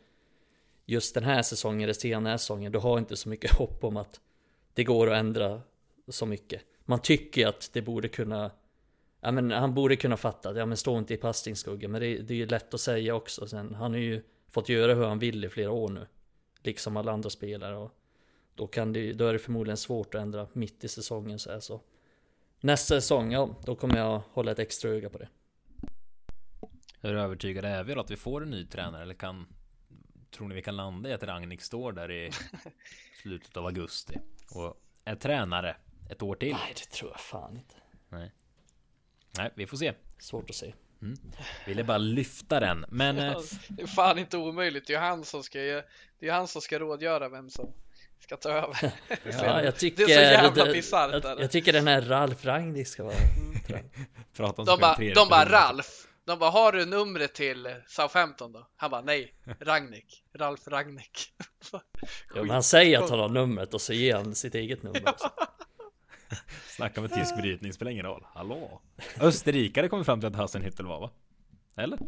Speaker 3: Just den här säsongen, resterande här säsongen, då har jag inte så mycket hopp om att Det går att ändra så mycket Man tycker att det borde kunna Ja men han borde kunna fatta, ja men stå inte i passningsskugga Men det, det är ju lätt att säga också sen. Han har ju fått göra hur han vill i flera år nu. Liksom alla andra spelare och Då kan det då är det förmodligen svårt att ändra mitt i säsongen så här så. Nästa säsong, ja då kommer jag hålla ett extra öga på det.
Speaker 1: Hur övertygade är vi då att vi får en ny tränare? Eller kan Tror ni vi kan landa i att Ragnik står där i slutet av augusti? Och är tränare ett år till?
Speaker 3: Nej det tror jag fan inte.
Speaker 1: Nej Nej, vi får se.
Speaker 3: Svårt att se.
Speaker 1: Mm. Ville bara lyfta den, men... Ja,
Speaker 2: eh, det är fan inte omöjligt. Det är han som ska, det är han som ska rådgöra vem som ska ta över.
Speaker 3: Ja, jag tycker, det är så jävla bisarrt. Jag, jag, tycker den här Ralf Rangnick ska vara...
Speaker 2: Mm. Prata om de bara, de bara Ralf. De bara, har du numret till Southampton då? Han bara, nej, Ragnik, Ralf Ragnik.
Speaker 3: ja, men han säger att han har numret och så ger han sitt eget nummer också.
Speaker 1: Snacka med tysk brytning, spelar ingen roll. Hallå? Österrikare kommer fram till att Hassenhüttel var va? Eller?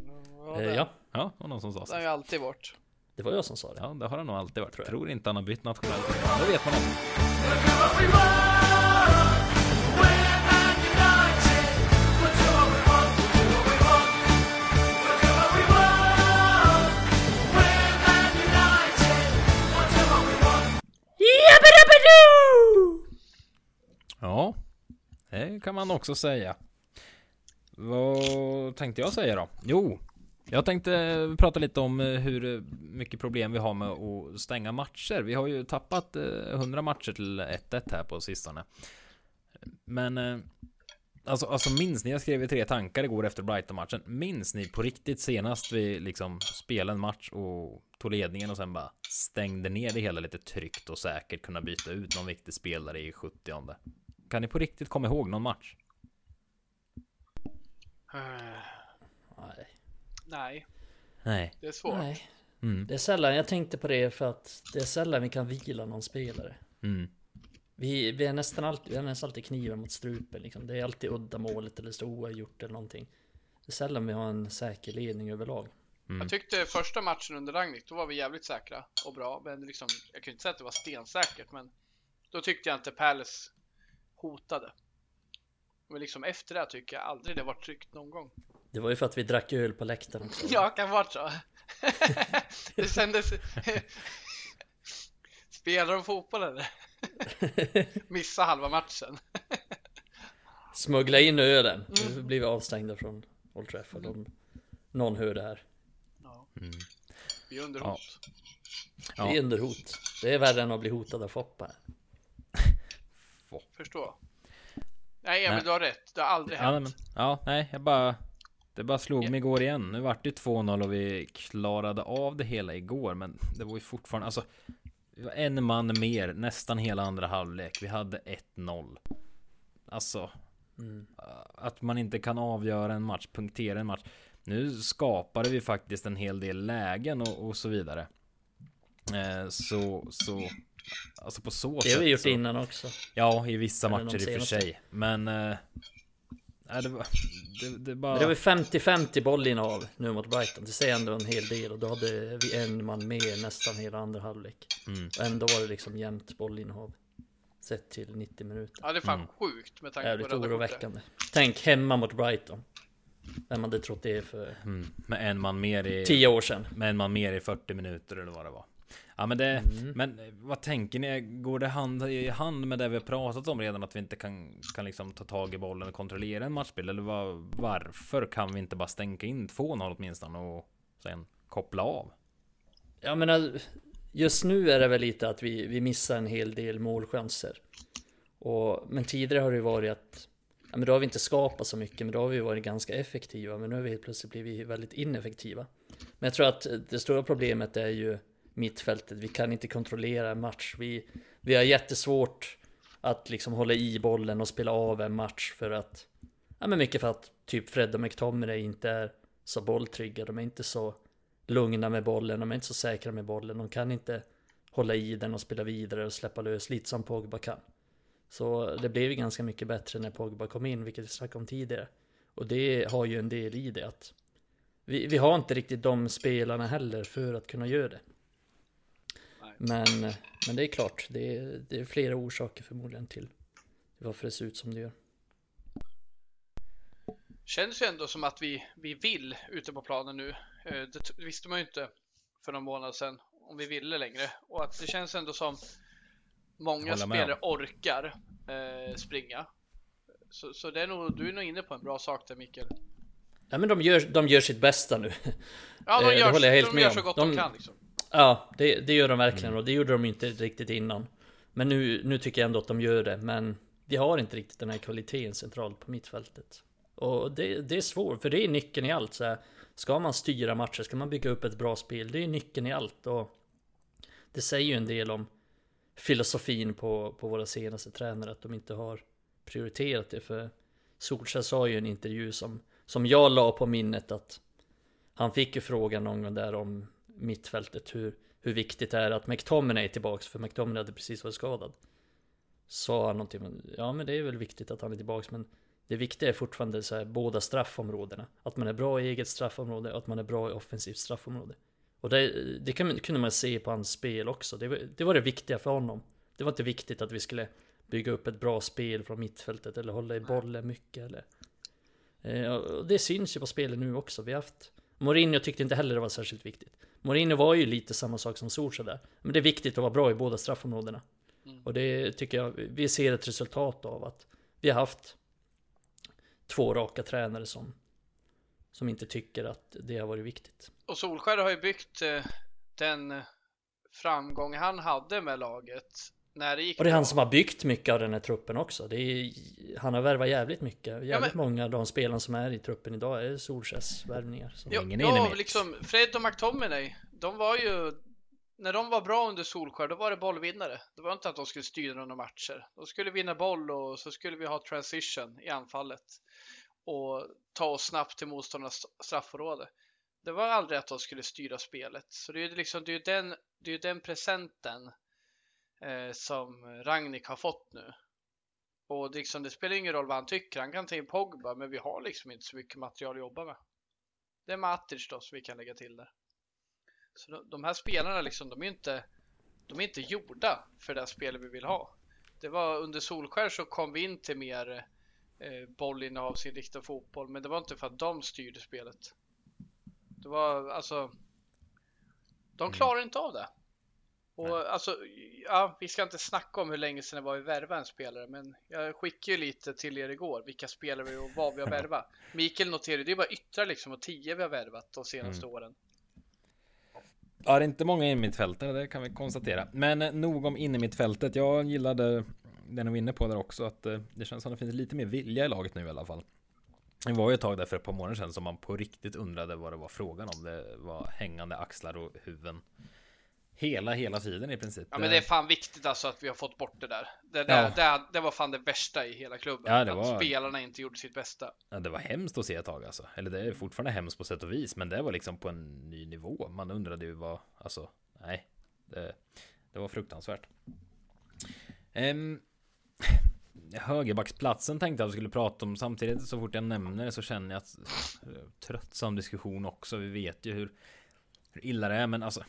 Speaker 3: Ja, eh, ja.
Speaker 1: Ja, och någon som sa
Speaker 2: så. Det har ju alltid varit.
Speaker 3: Det var jag som sa det.
Speaker 1: Ja, det har han nog alltid varit. Tror, jag. tror inte han har bytt nationalitet. Det vet man inte. Ja, det kan man också säga. Vad tänkte jag säga då? Jo, jag tänkte prata lite om eh, hur mycket problem vi har med att stänga matcher. Vi har ju tappat eh, 100 matcher till 1-1 här på sistone. Men eh, Alltså, alltså minns ni, jag skrev tre tankar igår efter Brighton-matchen. Minns ni på riktigt senast vi liksom spelade en match och tog ledningen och sen bara stängde ner det hela lite tryggt och säkert kunna byta ut någon viktig spelare i 70 kan ni på riktigt komma ihåg någon match?
Speaker 2: nej. Nej.
Speaker 1: Nej.
Speaker 2: Det är svårt. Nej.
Speaker 3: Mm. Det är sällan jag tänkte på det för att det är sällan vi kan vila någon spelare.
Speaker 1: Mm.
Speaker 3: Vi, vi är nästan alltid, vi har nästan alltid kniven mot strupen liksom. Det är alltid udda målet eller står oavgjort eller någonting. Det är sällan vi har en säker ledning överlag.
Speaker 2: Mm. Jag tyckte första matchen under Ragnik, då var vi jävligt säkra och bra. Men liksom, jag kan inte säga att det var stensäkert, men då tyckte jag inte Palace hotade. Men liksom efter det tycker jag aldrig det var tryggt någon gång.
Speaker 3: Det var ju för att vi drack öl på läktaren också.
Speaker 2: ja, kan vara så. det kändes... Spelar de fotboll eller? Missa halva matchen.
Speaker 3: Smuggla in ölen. Nu blir vi avstängda från Old Trafford om någon hör det här.
Speaker 2: Ja. Mm. Vi är under hot.
Speaker 3: Ja. Vi är under hot. Det är värre än att bli hotad av Foppa
Speaker 2: få. Förstå. Nej, Emil, du har rätt. Det har aldrig hänt.
Speaker 1: Ja, men, ja, nej, jag bara... Det bara slog mig igår igen. Nu vart det 2-0 och vi klarade av det hela igår. Men det var ju fortfarande, alltså... Vi var en man mer nästan hela andra halvlek. Vi hade 1-0. Alltså... Mm. Att man inte kan avgöra en match, punktera en match. Nu skapade vi faktiskt en hel del lägen och, och så vidare. Eh, så, så Alltså på så
Speaker 3: sätt. Det har vi gjort så... innan också.
Speaker 1: Ja, i vissa Eller matcher i och för sig. Men... Äh, det var... Det, det, bara...
Speaker 3: det var 50-50 bollinnehav nu mot Brighton. Det säger ändå en hel del. Och då hade vi en man mer nästan hela andra halvlek. Mm. Och ändå var det liksom jämnt bollinnehav. Sett till 90 minuter.
Speaker 2: Ja, det är fan mm. sjukt med tanke
Speaker 3: Jävligt på Jävligt oroväckande. Tänk hemma mot Brighton. Vem hade trott det för...
Speaker 1: Mm. Med en man mer i...
Speaker 3: 10 år sedan.
Speaker 1: Med en man mer i 40 minuter eller vad det var. Ja men det, mm. men vad tänker ni? Går det hand i hand med det vi har pratat om redan? Att vi inte kan, kan liksom ta tag i bollen och kontrollera en matchbild? Eller var, varför kan vi inte bara stänka in 2-0 åtminstone och sen koppla av?
Speaker 3: Jag menar, just nu är det väl lite att vi, vi missar en hel del målchanser. Och, men tidigare har det varit att ja, men då har vi inte skapat så mycket, men då har vi varit ganska effektiva. Men nu har vi helt plötsligt blivit väldigt ineffektiva. Men jag tror att det stora problemet är ju mittfältet. Vi kan inte kontrollera en match. Vi, vi har jättesvårt att liksom hålla i bollen och spela av en match för att Ja men mycket för att typ Fred och McTominay inte är så bolltrygga. De är inte så lugna med bollen. De är inte så säkra med bollen. De kan inte hålla i den och spela vidare och släppa lös lite som Pogba kan. Så det blev ju ganska mycket bättre när Pogba kom in, vilket vi snackade om tidigare. Och det har ju en del i det att vi, vi har inte riktigt de spelarna heller för att kunna göra det. Men, men det är klart, det är, det är flera orsaker förmodligen till varför det ser ut som det gör.
Speaker 2: Känns ju ändå som att vi, vi vill ute på planen nu. Eh, det visste man ju inte för någon månad sedan om vi ville längre. Och att det känns ändå som många spelare orkar eh, springa. Så, så det är nog, du är nog inne på en bra sak där Mikael.
Speaker 3: Ja men de gör, de gör sitt bästa nu.
Speaker 2: Ja de eh, gör, de gör så gott de, de kan liksom.
Speaker 3: Ja, det, det gör de verkligen mm. och det gjorde de inte riktigt innan. Men nu, nu tycker jag ändå att de gör det. Men vi har inte riktigt den här kvaliteten centralt på mittfältet. Och det, det är svårt, för det är nyckeln i allt. Så här, ska man styra matcher, ska man bygga upp ett bra spel, det är nyckeln i allt. Och det säger ju en del om filosofin på, på våra senaste tränare, att de inte har prioriterat det. För Solskjaer sa ju i en intervju som, som jag la på minnet att han fick ju frågan någon gång där om mittfältet, hur, hur viktigt det är att McTominay är tillbaks, för McTominay hade precis varit skadad. Sa han någonting, ja men det är väl viktigt att han är tillbaks, men det viktiga är fortfarande så här, båda straffområdena. Att man är bra i eget straffområde och att man är bra i offensivt straffområde. Och det, det kan, kunde man se på hans spel också. Det var, det var det viktiga för honom. Det var inte viktigt att vi skulle bygga upp ett bra spel från mittfältet eller hålla i bollen mycket eller... Eh, och det syns ju på spelet nu också. Vi har haft... Mourinho tyckte inte heller det var särskilt viktigt. Mourinho var ju lite samma sak som Solskjaer där. Men det är viktigt att vara bra i båda straffområdena. Mm. Och det tycker jag vi ser ett resultat av att vi har haft två raka tränare som, som inte tycker att det har varit viktigt.
Speaker 2: Och Solskjaer har ju byggt eh, den framgång han hade med laget det gick
Speaker 3: Och det är han som har byggt mycket av den här truppen också. Det är, han har värvat jävligt mycket. Jävligt ja, men... många av de spelarna som är i truppen idag är Solskjaers värvningar.
Speaker 2: Så. Ja, ja liksom Fred och McTominay, de var ju när de var bra under Solskär, då var det bollvinnare. Det var inte att de skulle styra några matcher. De skulle vinna boll och så skulle vi ha transition i anfallet och ta oss snabbt till motståndarnas straffområde. Det var aldrig att de skulle styra spelet. Så det är ju liksom, det är den, det är den presenten eh, som Ragnik har fått nu. Och det, liksom, det spelar ingen roll vad han tycker. Han kan ta in Pogba, men vi har liksom inte så mycket material att jobba med. Det är Matic då som vi kan lägga till där. Så de här spelarna liksom, de är inte, de är inte gjorda för det spel vi vill ha. Det var under Solskär så kom vi in till mer eh, bollinnehavsinriktad fotboll, men det var inte för att de styrde spelet. Det var alltså, de mm. klarar inte av det. Och Nej. alltså, ja, vi ska inte snacka om hur länge sedan det var vi värvade en spelare, men jag skickade ju lite till er igår vilka spelare vi och vad vi har värvat. Mikael noterade, det är bara yttrar liksom och tio vi har värvat de senaste mm. åren.
Speaker 1: Ja, det är inte många innermittfältare, det kan vi konstatera. Men eh, nog om innermittfältet. Jag gillade den var inne på där också, att eh, det känns som det finns lite mer vilja i laget nu i alla fall. Det var ju ett tag där för ett par månader sedan som man på riktigt undrade vad det var frågan om. Det var hängande axlar och huvuden. Hela, hela tiden i princip.
Speaker 2: Ja men det är fan viktigt alltså att vi har fått bort det där. Det, där, ja. det, det var fan det värsta i hela klubben. Ja, att var... spelarna inte gjorde sitt bästa.
Speaker 1: Ja, det var hemskt att se ett tag alltså. Eller det är fortfarande hemskt på sätt och vis. Men det var liksom på en ny nivå. Man undrade ju vad, alltså, nej. Det, det var fruktansvärt. Um, högerbacksplatsen tänkte jag att vi skulle prata om. Samtidigt så fort jag nämner det så känner jag att tröttsam diskussion också. Vi vet ju hur, hur illa det är. Men alltså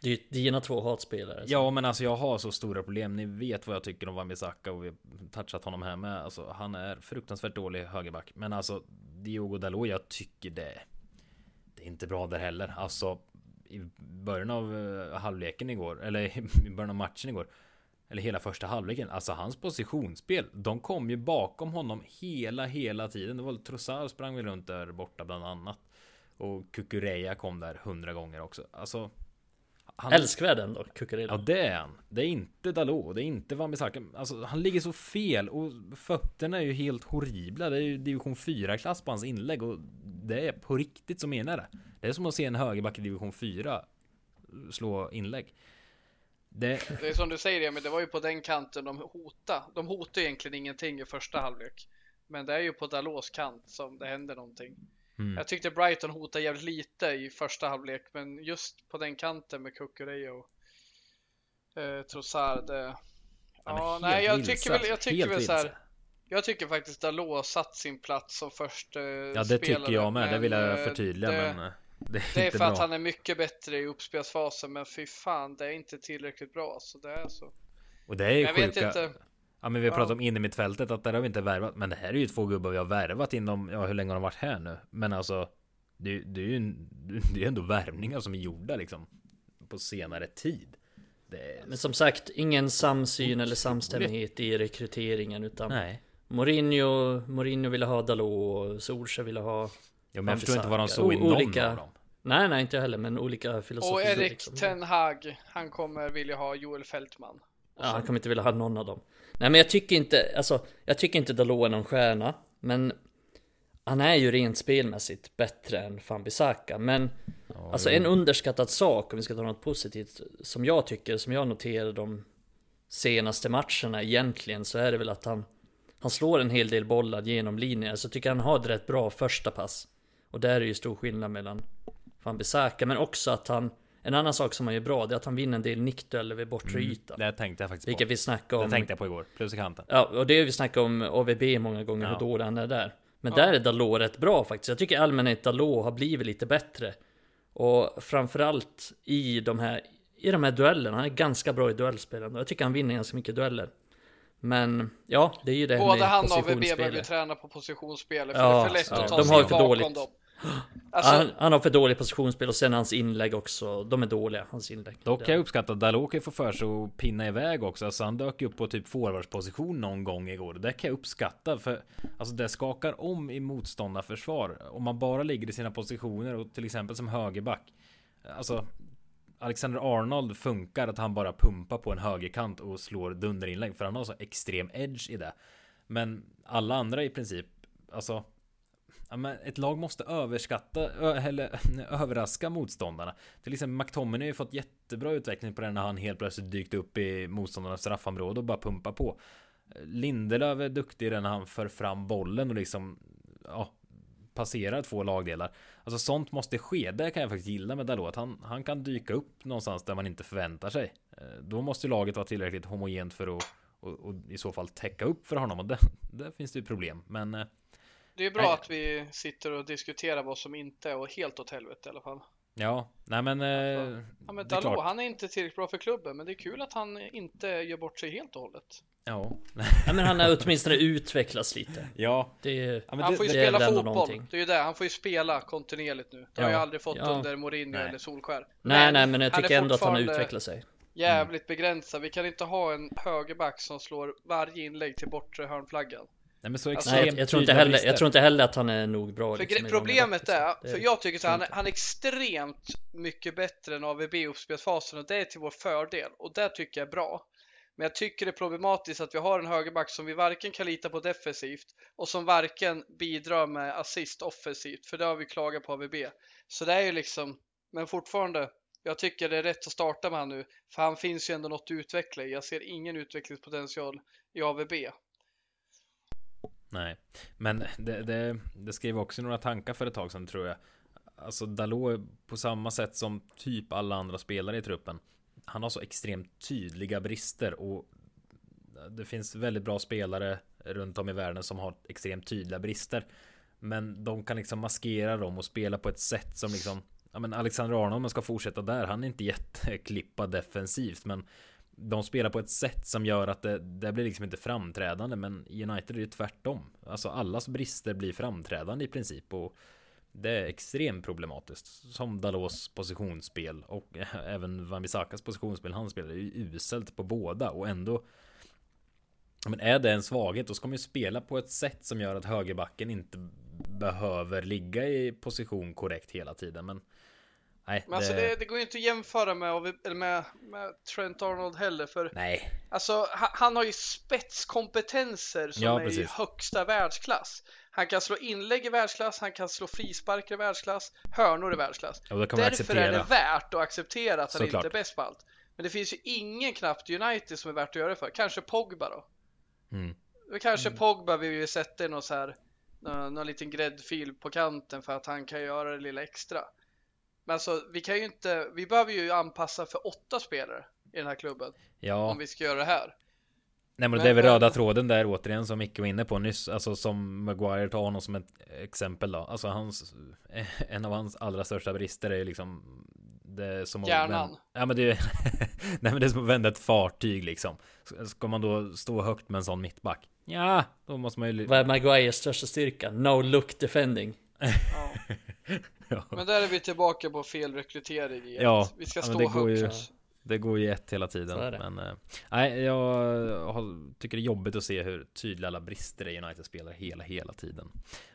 Speaker 3: det är ju dina två hatspelare.
Speaker 1: Så. Ja, men alltså jag har så stora problem. Ni vet vad jag tycker om Wan-Bissaka och vi har touchat honom här med. Alltså, han är fruktansvärt dålig högerback. Men alltså, Diogo Dalot, jag tycker det. Det är inte bra där heller. Alltså, i början av eh, halvleken igår, eller i början av matchen igår. Eller hela första halvleken. Alltså hans positionsspel. De kom ju bakom honom hela, hela tiden. Det var Trossard sprang väl runt där borta bland annat. Och Kukureya kom där hundra gånger också. Alltså
Speaker 3: han... Älskvärd ändå, Kukureya.
Speaker 1: Ja det är han. Det är inte Dalot, det är inte Wan-Bissaka. Alltså han ligger så fel och fötterna är ju helt horribla. Det är ju division 4-klass på hans inlägg och det är på riktigt som menar det. Det är som att se en högerback i division 4 slå inlägg.
Speaker 2: Det... det är som du säger, men det var ju på den kanten de hotade. De hotade egentligen ingenting i första halvlek. Men det är ju på Dalos kant som det händer någonting. Mm. Jag tyckte Brighton hotade jävligt lite i första halvlek, men just på den kanten med Kukureya och eh, Trossard. Det... Ja, nej, jag tycker väl, jag tycker väl så här. Jag tycker faktiskt Dalot satt sin plats som första
Speaker 1: Ja, det tycker jag med. Det vill jag eh, förtydliga, det, men. Eh,
Speaker 2: det är, det är för bra. att han är mycket bättre i uppspelsfasen, men fy fan, det är inte tillräckligt bra. Så det är så.
Speaker 1: Och det är ju jag sjuka. Vet inte. Ja men vi har pratat ja. om innermittfältet att där har vi inte värvat. Men det här är ju två gubbar vi har värvat inom, ja hur länge har de varit här nu? Men alltså Det, det är ju det är ändå värvningar som är gjorda liksom På senare tid
Speaker 3: är... Men som sagt, ingen samsyn eller samstämmighet i rekryteringen utan Nej. Mourinho, Mourinho ville ha Dalot och Solskjaer ville ha
Speaker 1: Ja men jag förstår inte vad de såg i någon olika... av dem
Speaker 3: Nej, nej, inte jag heller, men olika filosofier.
Speaker 2: Och Erik liksom. Ten Hag, han kommer vilja ha Joel Fältman.
Speaker 3: Ja, han kommer inte vilja ha någon av dem. Nej, men jag tycker inte, alltså, jag tycker inte Dalot är någon stjärna, men han är ju rent spelmässigt bättre än Fambisaka, men ja, alltså en underskattad sak, om vi ska ta något positivt, som jag tycker, som jag noterade de senaste matcherna egentligen, så är det väl att han han slår en hel del bollar genom linjen, så jag tycker han har ett rätt bra första pass. Och där är ju stor skillnad mellan Van Bissaka, men också att han en annan sak som han gör bra, det är att han vinner en del nickdueller vid bortre mm.
Speaker 1: Det tänkte jag faktiskt
Speaker 3: Vilket
Speaker 1: på.
Speaker 3: vi snackade om.
Speaker 1: Det tänkte jag på igår, plus i kanten.
Speaker 3: Ja, och det har vi snackat om AVB många gånger, ja. hur dålig han är där. Men ja. där är Dalot rätt bra faktiskt. Jag tycker allmänhet Dalot har blivit lite bättre. Och framförallt i de här, i de här duellerna. Han är ganska bra i duellspelande. Jag tycker han vinner ganska mycket dueller. Men ja, det är ju det
Speaker 2: Både han och AVB behöver träna på positionsspelet. För ja, det är för lätt ja, att ta de sig har för dåligt. dem.
Speaker 3: Alltså... Han, han, har för dåligt positionsspel och sen hans inlägg också. De är dåliga, hans inlägg.
Speaker 1: Dock kan jag uppskatta att Dalot kan få för sig att pinna iväg också. Alltså han dök upp på typ forwardsposition någon gång igår. Det kan jag uppskatta för alltså det skakar om i motståndarförsvar. Om man bara ligger i sina positioner och till exempel som högerback. Alltså Alexander Arnold funkar att han bara pumpar på en högerkant och slår dunderinlägg för han har så extrem edge i det. Men alla andra i princip, alltså Ja, men ett lag måste överskatta eller överraska motståndarna. Till exempel McTominay har ju fått jättebra utveckling på den när han helt plötsligt dykt upp i motståndarnas straffområde och bara pumpar på. Lindelöf är duktig i den när han för fram bollen och liksom ja, passerar två lagdelar. Alltså sånt måste ske. Det kan jag faktiskt gilla med Dalot. Han, han kan dyka upp någonstans där man inte förväntar sig. Eh, då måste laget vara tillräckligt homogent för att och, och i så fall täcka upp för honom. Och det, där finns det ju problem. Men eh,
Speaker 2: det är bra nej. att vi sitter och diskuterar vad som inte är helt åt helvete i alla fall.
Speaker 1: Ja, nej men...
Speaker 2: Alltså, ja men Dalot, han är inte tillräckligt bra för klubben, men det är kul att han inte gör bort sig helt och hållet.
Speaker 1: Ja.
Speaker 3: ja men han har åtminstone utvecklats lite.
Speaker 1: Ja.
Speaker 3: Det,
Speaker 2: ja, han får ju det, spela det fotboll. Någonting. Det är ju det, han får ju spela kontinuerligt nu. Det ja. har jag aldrig fått ja. under Mourinho nej. eller Solskär.
Speaker 3: Nej, nej, men jag tycker ändå att han har utvecklat sig.
Speaker 2: Jävligt mm. begränsad. Vi kan inte ha en högerback som slår varje inlägg till bortre hörnflaggan.
Speaker 1: Nej men så alltså, extremt
Speaker 3: Nej, jag, tror inte heller, jag tror inte heller att han är nog bra.
Speaker 2: För liksom, problemet är, för jag tycker att han, han är extremt mycket bättre än AVB i uppspelsfasen och det är till vår fördel och det tycker jag är bra. Men jag tycker det är problematiskt att vi har en högerback som vi varken kan lita på defensivt och som varken bidrar med assist offensivt, för det har vi klagat på AVB. Så det är ju liksom, men fortfarande, jag tycker det är rätt att starta med han nu, för han finns ju ändå något att utveckla i. Jag ser ingen utvecklingspotential i AVB.
Speaker 1: Nej, men det, det, det skrev också några tankar för ett tag sedan tror jag. Alltså Dalot på samma sätt som typ alla andra spelare i truppen. Han har så extremt tydliga brister och det finns väldigt bra spelare runt om i världen som har extremt tydliga brister. Men de kan liksom maskera dem och spela på ett sätt som liksom ja men Alexander Arnold, man ska fortsätta där. Han är inte jätteklippad defensivt, men de spelar på ett sätt som gör att det, det blir liksom inte framträdande. Men United är ju tvärtom. Alltså allas brister blir framträdande i princip. Och det är extremt problematiskt. Som Dalos positionsspel och även Wan-Bissakas positionsspel. Han spelar ju uselt på båda och ändå men är det en svaghet då ska man ju spela på ett sätt som gör att högerbacken inte behöver ligga i position korrekt hela tiden. Men nej,
Speaker 2: men alltså det, det går ju inte att jämföra med, med, med Trent Arnold heller. För
Speaker 1: nej.
Speaker 2: Alltså, han har ju spetskompetenser som ja, är i högsta världsklass. Han kan slå inlägg i världsklass, han kan slå frisparkar i världsklass, hörnor i världsklass.
Speaker 1: Ja,
Speaker 2: Därför är det värt att acceptera att han Såklart. inte är bäst på allt. Men det finns ju ingen knappt United som är värt att göra det för. Kanske Pogba då. Mm. Kanske mm. Pogba vill ju sätta någon så här någon, någon liten gräddfil på kanten för att han kan göra det lilla extra. Men alltså, vi kan ju inte, vi behöver ju anpassa för åtta spelare i den här klubben.
Speaker 1: Ja.
Speaker 2: Om vi ska göra det här.
Speaker 1: Nej men, men det är väl röda tråden där återigen som Micke var inne på nyss. Alltså som Maguire tar honom som ett exempel då. Alltså hans, en av hans allra största brister är ju liksom det är som
Speaker 2: Hjärnan.
Speaker 1: ja men det är, nej men det är som att vända ett fartyg liksom. Ska man då stå högt med en sån mittback? Ja, då måste man ju...
Speaker 3: Vad är Maguires största styrka? No look defending.
Speaker 2: Ja. Men där är vi tillbaka på fel rekrytering igen. Ja, vi ska stå högt. Ju,
Speaker 1: det går ju ett hela tiden. Men äh, nej, jag tycker det är jobbigt att se hur tydliga alla brister i United spelar hela, hela tiden.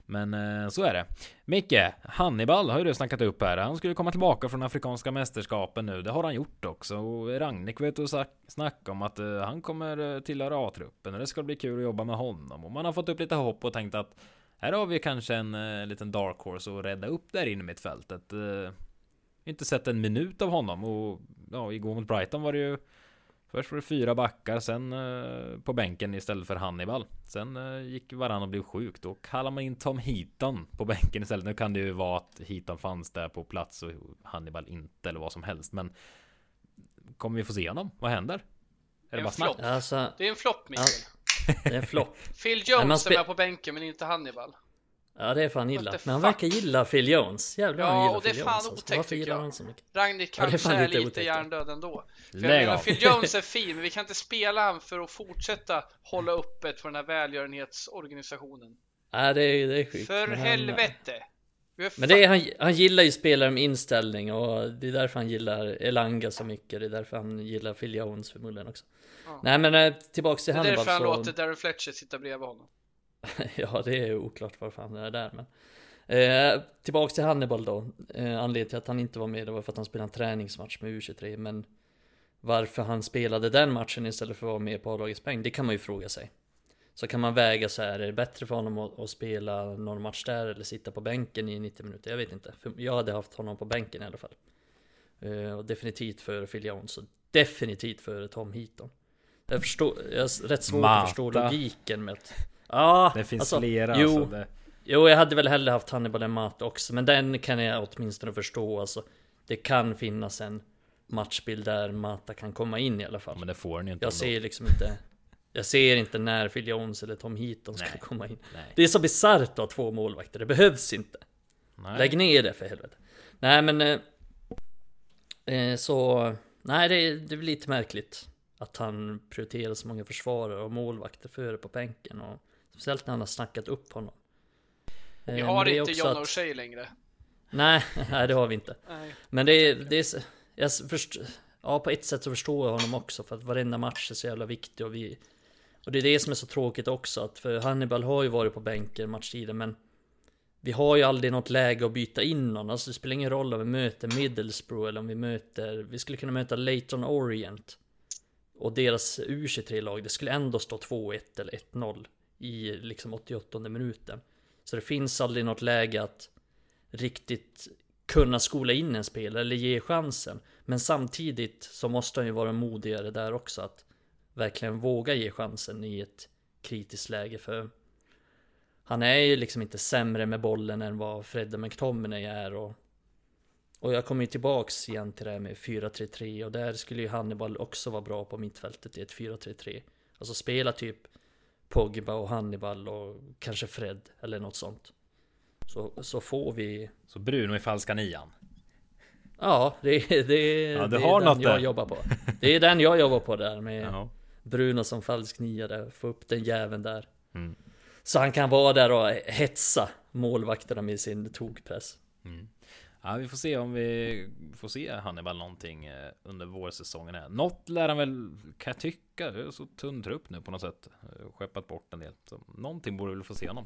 Speaker 1: Men äh, så är det. Micke, Hannibal har ju du snackat upp här. Han skulle komma tillbaka från Afrikanska mästerskapen nu. Det har han gjort också. Och Ragnik vet du snacka om att äh, han kommer tillhöra A-truppen. Och det ska bli kul att jobba med honom. Och man har fått upp lite hopp och tänkt att här har vi kanske en uh, liten dark horse att rädda upp där inne i mittfältet. Uh, inte sett en minut av honom och ja, igår mot Brighton var det ju Först var det fyra backar, sen uh, på bänken istället för Hannibal. Sen uh, gick varann och blev sjuk. Då kallar man in Tom Heaton på bänken istället. Nu kan det ju vara att Heaton fanns där på plats och Hannibal inte eller vad som helst. Men kommer vi få se honom? Vad händer?
Speaker 2: Är det, bara snack? Alltså, det är en flopp Mikael.
Speaker 3: Ja, det är en flopp.
Speaker 2: Phil Jones är med på bänken men inte Hannibal.
Speaker 3: Ja det är fan illa. Men han verkar gilla Phil Jones. Jävlar ja, han gillar
Speaker 2: och det är
Speaker 3: fan
Speaker 2: Jones, otäckt alltså. Varför gillar han så mycket? Ragnhild kanske
Speaker 3: ja,
Speaker 2: är, lite, lite hjärndöd ändå. Lägg av. Phil Jones är fin, men vi kan inte spela han för att fortsätta hålla öppet för den här välgörenhetsorganisationen.
Speaker 3: Nej det är, det är sjukt.
Speaker 2: För men helvete!
Speaker 3: Han, men det är, han, han gillar ju spelare med inställning och det är därför han gillar Elanga så mycket. Det är därför han gillar Phil Jones förmodligen också. Ja. Nej men eh, tillbaks till Hannibal
Speaker 2: så... Det är därför han låter Darren Fletcher sitta bredvid honom.
Speaker 3: ja, det är oklart varför han är där. Men... Eh, tillbaks till Hannibal då. Eh, anledningen till att han inte var med det var för att han spelade en träningsmatch med U23. Men varför han spelade den matchen istället för att vara med på A-lagets poäng, det kan man ju fråga sig. Så kan man väga så här, är det bättre för honom att, att, spela någon match där eller sitta på bänken i 90 minuter? Jag vet inte. För jag hade haft honom på bänken i alla fall. Eh, och definitivt för Phil Jones och definitivt för Tom Heaton. Jag förstår, jag har rätt svårt Mata. att förstå logiken med att Ja,
Speaker 1: Det finns alltså, flera jo, alltså det...
Speaker 3: jo, jag hade väl hellre haft Hannibal än Mat också Men den kan jag åtminstone förstå alltså Det kan finnas en matchbild där Mata kan komma in i alla fall
Speaker 1: Men det får ni inte
Speaker 3: Jag ändå. ser liksom inte Jag ser inte när Phil Jones eller Tom Heaton ska komma in nej. Det är så bisarrt att ha två målvakter, det behövs inte nej. Lägg ner det för helvete Nej men eh, eh Så Nej det, det är lite märkligt Att han prioriterar så många försvarare och målvakter före på bänken och Speciellt när han har snackat upp honom.
Speaker 2: Vi eh, har inte John att... O'Shea längre.
Speaker 3: Nej, nej, det har vi inte. Nej. Men det är, det är jag först, ja, på ett sätt så förstår jag honom också för att varenda match är så jävla viktig och vi och det är det som är så tråkigt också att för Hannibal har ju varit på bänken matchtiden men vi har ju aldrig något läge att byta in någon. Alltså det spelar ingen roll om vi möter Middlesbrough eller om vi möter... Vi skulle kunna möta Leighton Orient. Och deras U23-lag, det skulle ändå stå 2-1 eller 1-0 i liksom 88 minuten. Så det finns aldrig något läge att riktigt kunna skola in en spelare eller ge chansen. Men samtidigt så måste han ju vara modigare där också att verkligen våga ge chansen i ett kritiskt läge för han är ju liksom inte sämre med bollen än vad Fredde McTominay är och och jag kommer ju tillbaks igen till det här med 4-3-3 och där skulle ju Hannibal också vara bra på mittfältet i ett 4-3-3. Alltså spela typ Pogba och Hannibal och kanske Fred eller något sånt. Så, så får vi...
Speaker 1: Så Bruno i falska nian?
Speaker 3: Ja, det, det, ja, det är den jag där. jobbar på. Det är den jag jobbar på där med Jaha. Bruno som falsk nia där, få upp den jäveln där. Mm. Så han kan vara där och hetsa målvakterna med sin tokpress. Mm.
Speaker 1: Ja, vi får se om vi får se Hannibal någonting eh, under vårsäsongen här. Något lär han väl, kan jag tycka. Det är så tunn trupp nu på något sätt. Eh, skeppat bort en del. Så någonting borde vi väl få se honom.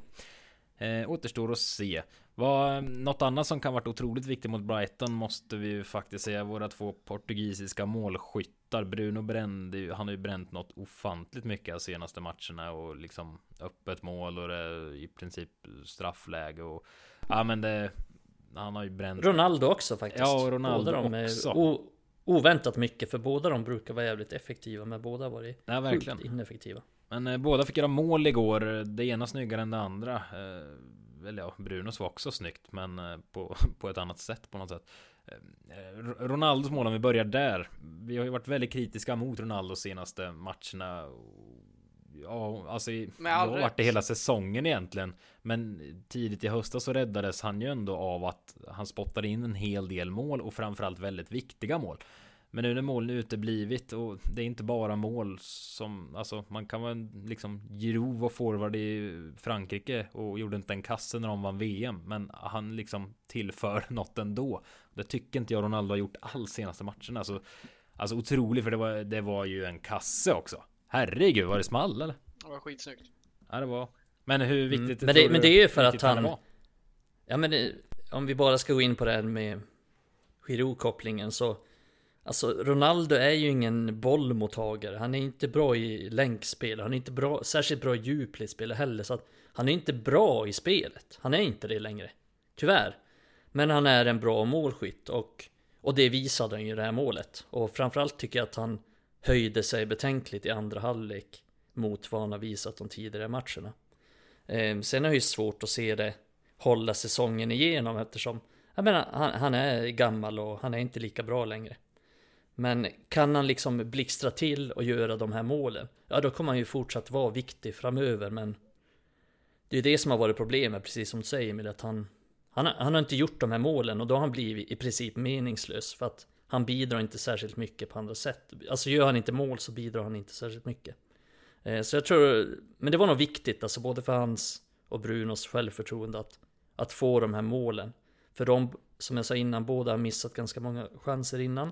Speaker 1: Eh, återstår att se. Vad, eh, något annat som kan varit otroligt viktigt mot Brighton måste vi ju faktiskt säga. Våra två portugisiska målskyttar. Bruno brände han har ju bränt något ofantligt mycket de senaste matcherna och liksom öppet mål och det i princip straffläge och ja men det han har ju bränt
Speaker 3: Ronaldo också faktiskt.
Speaker 1: Ja Ronaldo båda också. o,
Speaker 3: Oväntat mycket för båda de brukar vara jävligt effektiva men båda har varit ja, verkligen. ineffektiva.
Speaker 1: Men eh, båda fick göra mål igår. Det ena snyggare än det andra. Eh, Eller ja, Brunos var också snyggt men eh, på, på ett annat sätt på något sätt. Eh, Ronaldos mål om vi börjar där. Vi har ju varit väldigt kritiska mot Ronaldo senaste matcherna Ja, alltså det har varit det hela säsongen egentligen. Men tidigt i höstas så räddades han ju ändå av att han spottade in en hel del mål och framförallt väldigt viktiga mål. Men nu när målen uteblivit och det är inte bara mål som, alltså man kan vara liksom grov och forward i Frankrike och gjorde inte en kasse när de vann VM. Men han liksom tillför något ändå. Det tycker inte jag Ronaldo har gjort alls senaste matcherna. Alltså, alltså otroligt för det var, det var ju en kasse också. Herregud, var det small eller?
Speaker 2: Det var skitsnyggt.
Speaker 1: Ja, det var. Men hur mm. viktigt
Speaker 3: mm. men, det, men det är ju för att han... Ja, men det, om vi bara ska gå in på det här med Giroud-kopplingen så... Alltså Ronaldo är ju ingen bollmottagare. Han är inte bra i länkspel. Han är inte bra, särskilt bra i djupledsspel heller. Så att han är inte bra i spelet. Han är inte det längre. Tyvärr. Men han är en bra målskytt och, och det visade han ju i det här målet. Och framförallt tycker jag att han höjde sig betänkligt i andra halvlek mot vad han har visat de tidigare matcherna. Ehm, sen är det ju svårt att se det hålla säsongen igenom eftersom jag menar, han, han, är gammal och han är inte lika bra längre. Men kan han liksom blixtra till och göra de här målen, ja då kommer han ju fortsatt vara viktig framöver men det är det som har varit problemet, precis som du säger med att han, han, han har inte gjort de här målen och då har han blivit i princip meningslös för att han bidrar inte särskilt mycket på andra sätt. Alltså gör han inte mål så bidrar han inte särskilt mycket. Eh, så jag tror, men det var nog viktigt alltså både för hans och Brunos självförtroende att, att få de här målen. För de, som jag sa innan, båda har missat ganska många chanser innan.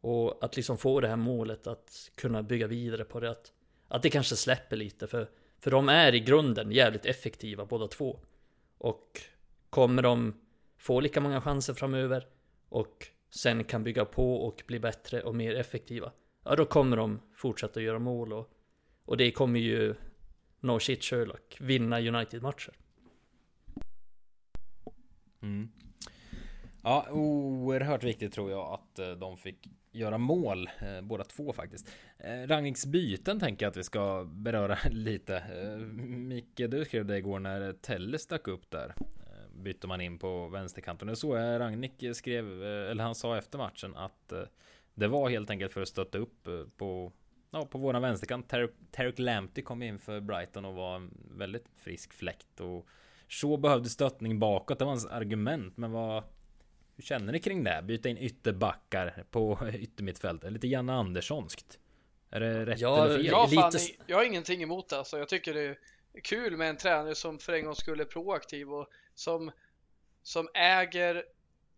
Speaker 3: Och att liksom få det här målet att kunna bygga vidare på det. Att, att det kanske släpper lite för, för de är i grunden jävligt effektiva båda två. Och kommer de få lika många chanser framöver och sen kan bygga på och bli bättre och mer effektiva. Ja, då kommer de fortsätta göra mål och, och det kommer ju No shit Sherlock vinna United-matcher.
Speaker 1: Mm. Ja, oerhört viktigt tror jag att eh, de fick göra mål, eh, båda två faktiskt. Eh, Rangningsbyten tänker jag att vi ska beröra lite. Eh, Micke, du skrev det igår när Telle stack upp där bytte man in på vänsterkanten. Det så jag Ragnik skrev, eh, eller han sa efter matchen att eh, det var helt enkelt för att stötta upp eh, på Ja, på våran vänsterkant. Tarek Lamptey kom in för Brighton och var en väldigt frisk fläkt och så behövde stöttning bakåt. Det var hans argument. Men vad hur känner ni kring det? Byta in ytterbackar på yttermittfältet. Lite Janne Anderssonskt. Är det rätt ja, eller fel?
Speaker 2: Ja, fan, jag har ingenting emot det. Alltså, jag tycker det är kul med en tränare som för en gång skulle är proaktiv och som, som äger,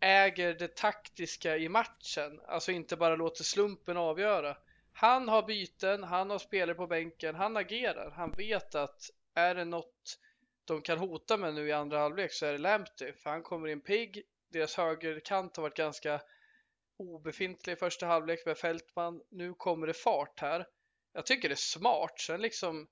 Speaker 2: äger det taktiska i matchen. Alltså inte bara låter slumpen avgöra. Han har byten, han har spelare på bänken, han agerar. Han vet att är det något de kan hota med nu i andra halvlek så är det Lamptey. För han kommer in pigg. Deras högerkant har varit ganska obefintlig i första halvlek med Fältman. Nu kommer det fart här. Jag tycker det är smart. Sen liksom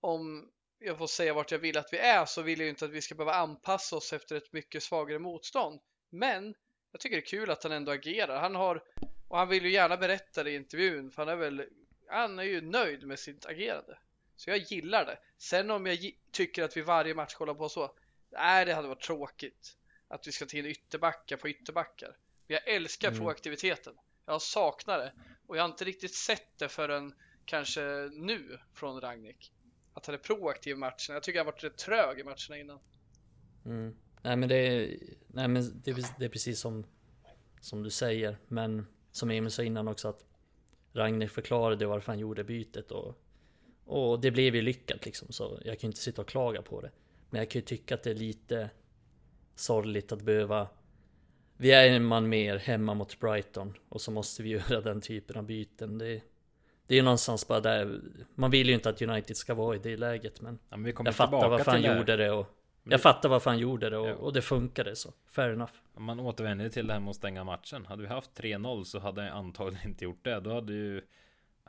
Speaker 2: om jag får säga vart jag vill att vi är så vill jag inte att vi ska behöva anpassa oss efter ett mycket svagare motstånd. Men jag tycker det är kul att han ändå agerar. Han har, och han vill ju gärna berätta det i intervjun för han är väl, han är ju nöjd med sitt agerande. Så jag gillar det. Sen om jag tycker att vi varje match kollar på så, nej det hade varit tråkigt. Att vi ska ta in ytterbackar på ytterbackar. Men jag älskar mm. proaktiviteten. Jag saknar det. Och jag har inte riktigt sett det förrän kanske nu från Ragnik att han är proaktiv i matchen. Jag tycker han varit rätt trög i matcherna innan.
Speaker 3: Mm. Nej men det är, nej, men det är, det är precis som som du säger. Men som Emil sa innan också att Ragnar förklarade varför han gjorde bytet och, och det blev ju lyckat liksom. Så jag kan ju inte sitta och klaga på det. Men jag kan ju tycka att det är lite sorgligt att behöva vi är en man mer hemma mot Brighton och så måste vi göra den typen av byten. Det, det är ju någonstans bara där. Man vill ju inte att United ska vara i det läget men, ja, men jag fattar varför han gjorde det och jag fattar varför han gjorde det och, ja. och det funkade så. Fair enough.
Speaker 1: Om man återvänder till det här med att stänga matchen. Hade vi haft 3-0 så hade jag antagligen inte gjort det. Då hade ju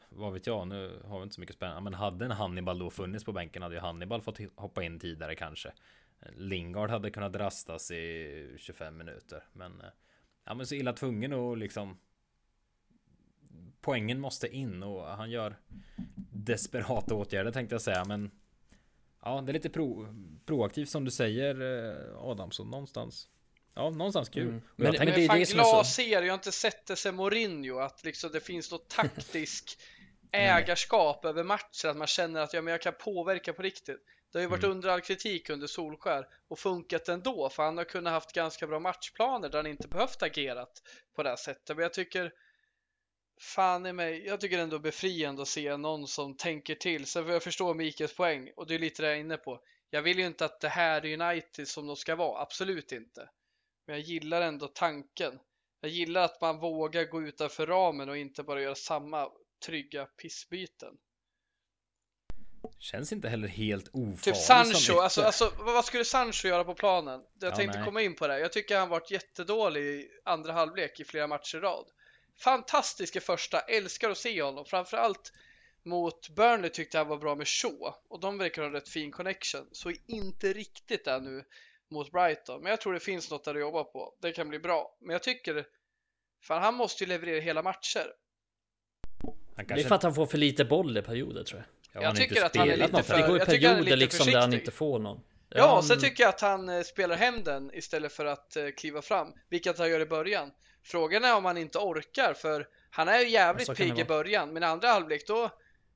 Speaker 1: vad vet jag, nu har vi inte så mycket spännande. Men hade en Hannibal då funnits på bänken hade ju Hannibal fått hoppa in tidigare kanske. Lingard hade kunnat rastas i 25 minuter. Men, eh, ja, men så illa tvungen och liksom Poängen måste in och han gör desperata åtgärder tänkte jag säga. Men ja, det är lite pro, proaktivt som du säger eh, Adamsson någonstans. Ja, någonstans kul. Mm.
Speaker 2: Men, men, men det är fan det som glad ser, jag har inte sett det sen Mourinho, att liksom det finns något taktisk ägarskap över matchen, att man känner att ja, men jag kan påverka på riktigt. Det har ju varit mm. under all kritik under Solskär och funkat ändå för han har kunnat haft ganska bra matchplaner där han inte behövt agerat på det här sättet. Men jag tycker fan i mig, jag tycker ändå befriande att se någon som tänker till. Sen får jag förstå Mikaels poäng och det är lite det jag är inne på. Jag vill ju inte att det här är United som de ska vara, absolut inte. Men jag gillar ändå tanken. Jag gillar att man vågar gå utanför ramen och inte bara göra samma trygga pissbyten.
Speaker 1: Känns inte heller helt ofarlig
Speaker 2: Typ Sancho, alltså, alltså vad skulle Sancho göra på planen? Jag ja, tänkte nej. komma in på det. Jag tycker han varit jättedålig i andra halvlek i flera matcher i rad. Fantastisk i första, älskar att se honom. Framförallt mot Burnley tyckte jag han var bra med Shaw och de verkar ha en rätt fin connection. Så inte riktigt där nu mot Brighton, men jag tror det finns något där att jobba på. Det kan bli bra, men jag tycker fan han måste ju leverera hela matcher.
Speaker 3: Det är för att han får för lite boll i perioder tror jag.
Speaker 2: Ja, jag tycker att han är lite för,
Speaker 3: Det går i perioder liksom där han inte får någon.
Speaker 2: Ja, ja sen tycker jag att han eh, spelar hem den istället för att uh, kliva fram, vilket han gör i början. Frågan är om han inte orkar, för han är ju jävligt pigg i början, men andra halvlek då,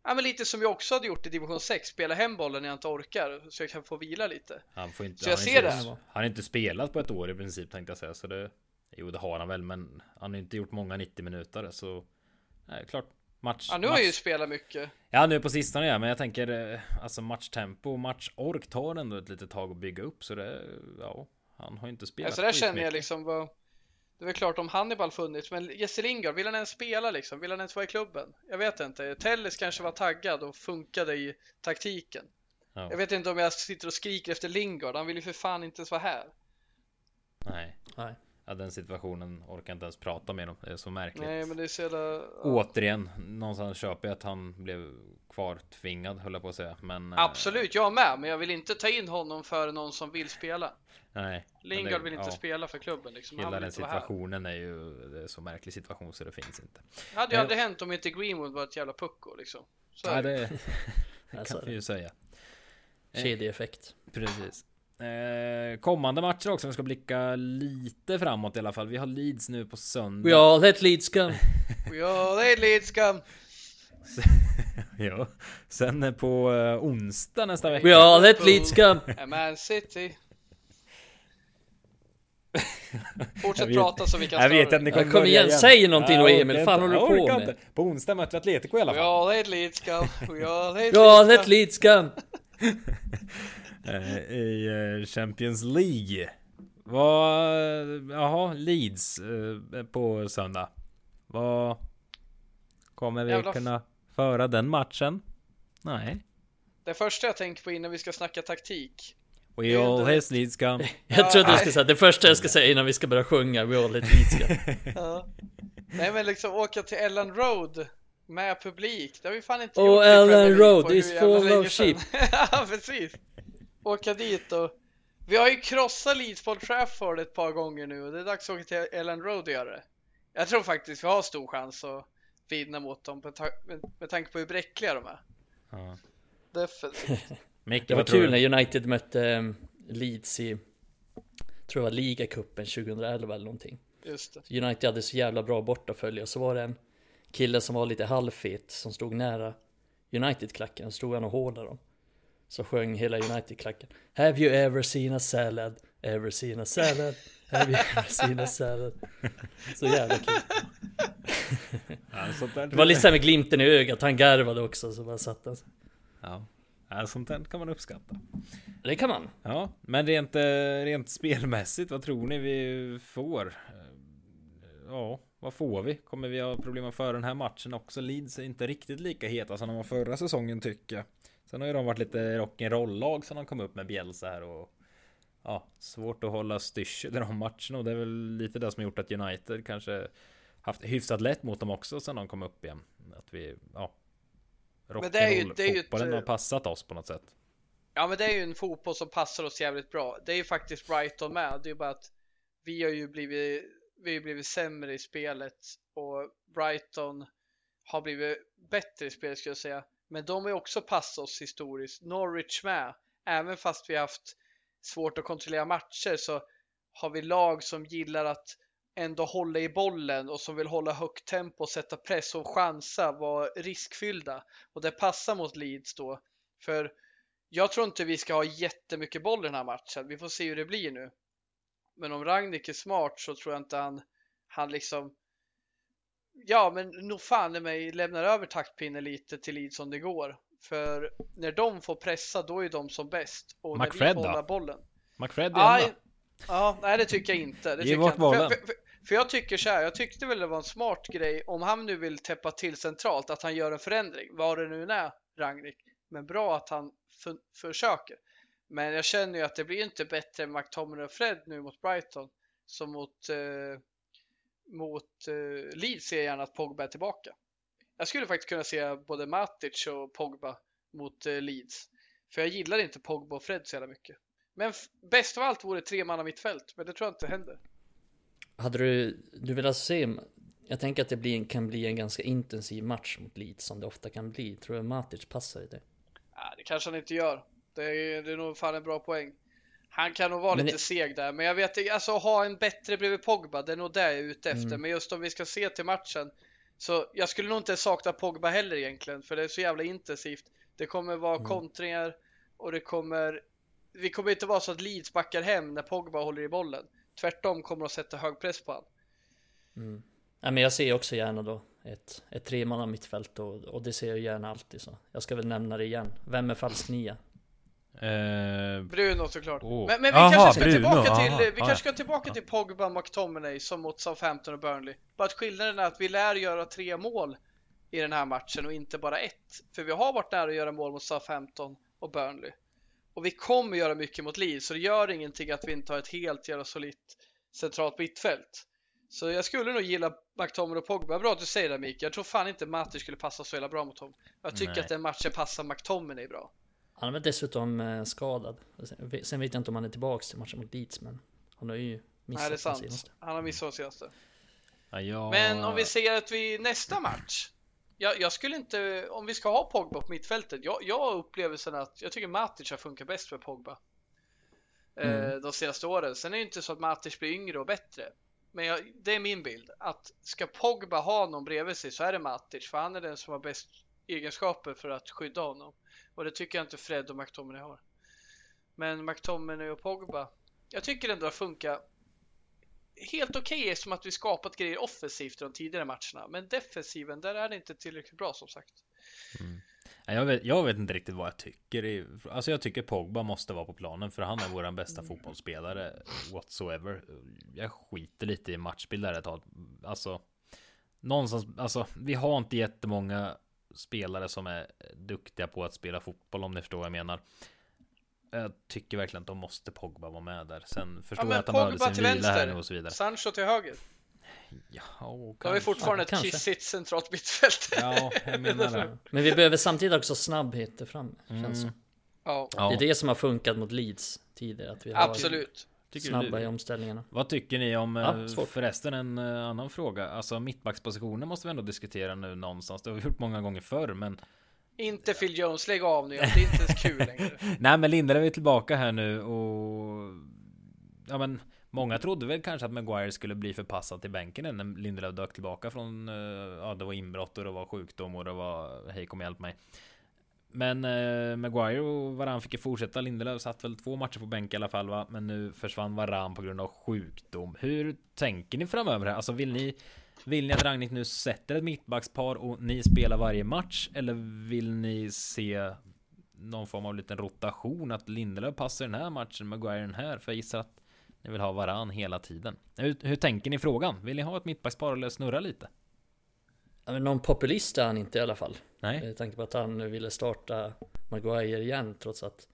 Speaker 2: ja men lite som jag också hade gjort i division 6, spela hem bollen när jag inte orkar, så jag kan få vila lite.
Speaker 1: Han får inte,
Speaker 2: så
Speaker 1: jag
Speaker 2: ser
Speaker 1: det. Han har inte spelat på ett år i princip tänkte jag säga, så det, jo det har han väl, men han har inte gjort många 90 minuter, så nej, klart
Speaker 2: Match, ja, nu har ju spelat mycket.
Speaker 1: Ja, nu på sistone ja, men jag tänker eh, alltså matchtempo och matchork tar ändå ett litet tag att bygga upp så det, ja, han har inte spelat.
Speaker 2: Alltså där känner jag liksom vad, det är väl klart om Hannibal funnits, men Jesse Lingard, vill han ens spela liksom? Vill han ens vara i klubben? Jag vet inte. Telles kanske var taggad och funkade i taktiken. Ja. Jag vet inte om jag sitter och skriker efter Lingard, han vill ju för fan inte ens vara här.
Speaker 1: Nej. Nej. Ja, den situationen orkar inte ens prata med dem. Det är så märkligt.
Speaker 2: Nej, men det är så jävla... Ja.
Speaker 1: Återigen, någonstans köper jag att han blev kvar tvingad höll jag på att säga. Men,
Speaker 2: eh, Absolut, jag med. Men jag vill inte ta in honom för någon som vill spela.
Speaker 1: Nej.
Speaker 2: Lingard vill inte ja. spela för klubben. Liksom.
Speaker 1: Hela den situationen är ju det är så märklig situation så det finns inte.
Speaker 2: Det hade ju aldrig hänt om inte Greenwood var ett jävla pucko liksom.
Speaker 1: Så ja, det, det kan vi ju säga.
Speaker 3: Kedjeeffekt.
Speaker 1: Precis. Eh, kommande matcher också, vi ska blicka lite framåt i alla fall. Vi har Leeds nu på söndag.
Speaker 3: We all hate Leeds come.
Speaker 2: We all hate Leeds come.
Speaker 1: ja. Sen på uh, onsdag nästa vecka.
Speaker 3: We all hate Leeds come.
Speaker 2: Man City. Fortsätt prata så vi kan
Speaker 1: Jag vet att ni kommer
Speaker 3: Kom igen, igen, säg någonting då Emil. Fan håller du på med? Inte.
Speaker 1: På onsdag möter vi Atletico i alla fall.
Speaker 2: We all hate Leeds come. We all hate
Speaker 3: Leeds come.
Speaker 1: Eh, i eh, Champions League. Vad, jaha, Leeds eh, på söndag. Vad kommer vi Jävla kunna föra den matchen? Nej.
Speaker 2: Det första jag tänker på innan vi ska snacka taktik.
Speaker 1: We all hate Leeds come.
Speaker 3: jag trodde du skulle säga det första jag ska säga innan vi ska börja sjunga We all hate Leeds come.
Speaker 2: ja. Nej men liksom åka till Ellen Road med publik. Det har vi fan inte
Speaker 3: oh, gjort. Oh Ellen Road is full of sheep.
Speaker 2: ja precis åka dit och vi har ju krossat Leeds på Trafford ett par gånger nu och det är dags att åka till Ellen Road och göra det. Jag tror faktiskt vi har stor chans att vinna mot dem med, med tanke på hur bräckliga de är. Ja. Definitivt.
Speaker 3: det var kul när United mötte um, Leeds i, tror jag var ligacupen 2011 eller någonting.
Speaker 2: Just det.
Speaker 3: United hade så jävla bra bortafölje och så var det en kille som var lite halvfet som stod nära United-klacken, stod han och hånade dem. Så sjöng hela United-klacken Have you ever seen a salad Ever seen a salad? Have you ever seen a salad? Så jävla kul. Ja, det var lite såhär med glimten i ögat, han garvade också så bara satt han.
Speaker 1: Ja. Ja, sånt där kan man uppskatta.
Speaker 3: Det kan man.
Speaker 1: Ja, men rent, eh, rent spelmässigt, vad tror ni vi får? Ja, vad får vi? Kommer vi ha problem att föra den här matchen också? Leeds är inte riktigt lika heta som de var förra säsongen tycker jag. Sen har ju de varit lite rock'n'roll-lag som de kom upp med Bielsa här och ja, svårt att hålla styrsel i de matcherna och det är väl lite det som gjort att United kanske haft hyfsat lätt mot dem också sen de kom upp igen. Att vi, ja, rock'n'roll-fotbollen har passat oss på något sätt.
Speaker 2: Ja, men det är ju en fotboll som passar oss jävligt bra. Det är ju faktiskt Brighton med. Det är ju bara att vi har ju blivit, vi har blivit sämre i spelet och Brighton har blivit bättre i spelet skulle jag säga. Men de har ju också passat oss historiskt. Norwich med. Även fast vi haft svårt att kontrollera matcher så har vi lag som gillar att ändå hålla i bollen och som vill hålla högt tempo och sätta press och chansa, vara riskfyllda. Och det passar mot Leeds då. För jag tror inte vi ska ha jättemycket boll i den här matchen. Vi får se hur det blir nu. Men om Ragnik är smart så tror jag inte han, han liksom Ja, men nog fan i mig lämnar över taktpinnen lite till Leeds som det går. För när de får pressa, då är de som bäst. Och
Speaker 1: McFred
Speaker 2: när
Speaker 1: vi får hålla
Speaker 2: bollen.
Speaker 1: McFred är
Speaker 2: ja, ja, nej det tycker jag inte. Det
Speaker 1: Ge bort bollen.
Speaker 2: För, för, för, jag tycker så här, jag tyckte väl det var en smart grej om han nu vill täppa till centralt, att han gör en förändring. Vad det nu är, Rangnick. Men bra att han för, försöker. Men jag känner ju att det blir inte bättre än McTominay och Fred nu mot Brighton som mot eh, mot eh, Leeds ser jag gärna att Pogba är tillbaka. Jag skulle faktiskt kunna se både Matic och Pogba mot eh, Leeds. För jag gillar inte Pogba och Fred så jävla mycket. Men bäst av allt vore tre man av mitt fält, men det tror jag inte händer.
Speaker 3: Hade du, du velat se, jag tänker att det blir, kan bli en ganska intensiv match mot Leeds som det ofta kan bli. Tror du Matic passar i det?
Speaker 2: Ja, det kanske han inte gör. Det är, det är nog fan en bra poäng. Han kan nog vara men lite det... seg där, men jag vet alltså ha en bättre bredvid Pogba, det är nog det jag är ute efter. Mm. Men just om vi ska se till matchen, så jag skulle nog inte sakna Pogba heller egentligen, för det är så jävla intensivt. Det kommer vara mm. kontringar och det kommer, vi kommer inte vara så att Leeds backar hem när Pogba håller i bollen. Tvärtom kommer att sätta hög press på honom.
Speaker 3: Mm. Ja, men jag ser också gärna då ett, ett tremanna mittfält och, och det ser jag gärna alltid så. Jag ska väl nämna det igen. Vem är falsk nia?
Speaker 2: Eh, Bruno såklart. Oh. Men, men, vi Aha, kanske ska Bruno. tillbaka till, Aha, vi kanske ska tillbaka till Pogba McTominay som mot Southampton och Burnley. Bara att skillnaden är att vi lär göra tre mål i den här matchen och inte bara ett. För vi har varit nära att göra mål mot Southampton och Burnley. Och vi kommer göra mycket mot Leeds så det gör ingenting att vi inte har ett helt jävla solitt centralt mittfält. Så jag skulle nog gilla McTominay och Pogba. Bra att du säger det Mikael. Jag tror fan inte Matic skulle passa så jävla bra mot dem. Jag tycker Nej. att den matchen passar McTominay bra.
Speaker 3: Han är väl dessutom eh, skadad. Sen vet jag inte om han är tillbaks till matchen mot Leeds, men han har ju missat
Speaker 2: Nej, det är sant. Senaste. Han har missat senaste. Ja, jag... Men om vi ser att vi nästa match. Jag, jag, skulle inte, om vi ska ha Pogba på mittfältet. Jag, jag har upplevelsen att jag tycker Matic har funkat bäst för Pogba. Eh, mm. Eh, de senaste åren. Sen är det inte så att Matic blir yngre och bättre. Men jag, det är min bild. Att ska Pogba ha någon bredvid sig så är det Matic. För han är den som har bäst egenskaper för att skydda honom. Och det tycker jag inte Fred och McTominay har. Men McTominay och Pogba. Jag tycker ändå att funkar helt okej okay, som att vi skapat grejer offensivt i de tidigare matcherna. Men defensiven, där är det inte tillräckligt bra som sagt.
Speaker 1: Mm. Jag vet, jag vet inte riktigt vad jag tycker. Alltså jag tycker Pogba måste vara på planen för han är vår bästa mm. fotbollsspelare whatsoever. Jag skiter lite i matchbilder ett tag. Alltså någonstans, alltså vi har inte jättemånga spelare som är duktiga på att spela fotboll om ni förstår vad jag menar. Jag tycker verkligen att de måste Pogba vara med där. Sen förstår ja, jag att han behöver sin vila här nu och så vidare.
Speaker 2: Sancho till höger.
Speaker 1: Ja,
Speaker 2: Då har vi fortfarande ja, ett kissigt centralt mittfält.
Speaker 1: Ja, jag menar det.
Speaker 3: Men vi behöver samtidigt också snabbhet fram. Mm. Känns som. Ja. Det är det som har funkat mot Leeds tidigare. Att vi har
Speaker 2: Absolut.
Speaker 3: Tycker snabba du, i omställningarna.
Speaker 1: Vad tycker ni om ja, eh, förresten en uh, annan fråga? Alltså mittbackspositionen måste vi ändå diskutera nu någonstans. Det har vi gjort många gånger förr, men
Speaker 2: inte Phil Jones, lägg av nu. Det är inte ens kul längre.
Speaker 1: Nej, men Lindelöf är tillbaka här nu och ja, men många trodde väl kanske att Maguire skulle bli förpassad till bänken när Lindelöf dök tillbaka från. Uh, ja, det var inbrott och det var sjukdom och det var hej kom hjälp mig men eh, Maguire och Varan fick ju fortsätta. Lindelöf satt väl två matcher på bänk i alla fall va? Men nu försvann Varan på grund av sjukdom. Hur tänker ni framöver här? Alltså vill ni vill ni att Ragnik nu sätter ett mittbackspar och ni spelar varje match? Eller vill ni se någon form av liten rotation? Att Lindelöf passar den här matchen, Maguire den här? För jag gissar att ni vill ha varann hela tiden. Hur, hur tänker ni frågan? Vill ni ha ett mittbackspar eller snurra lite?
Speaker 3: Någon populist är han inte i alla fall. Nej. Med tanke på att han ville starta Maguire igen trots att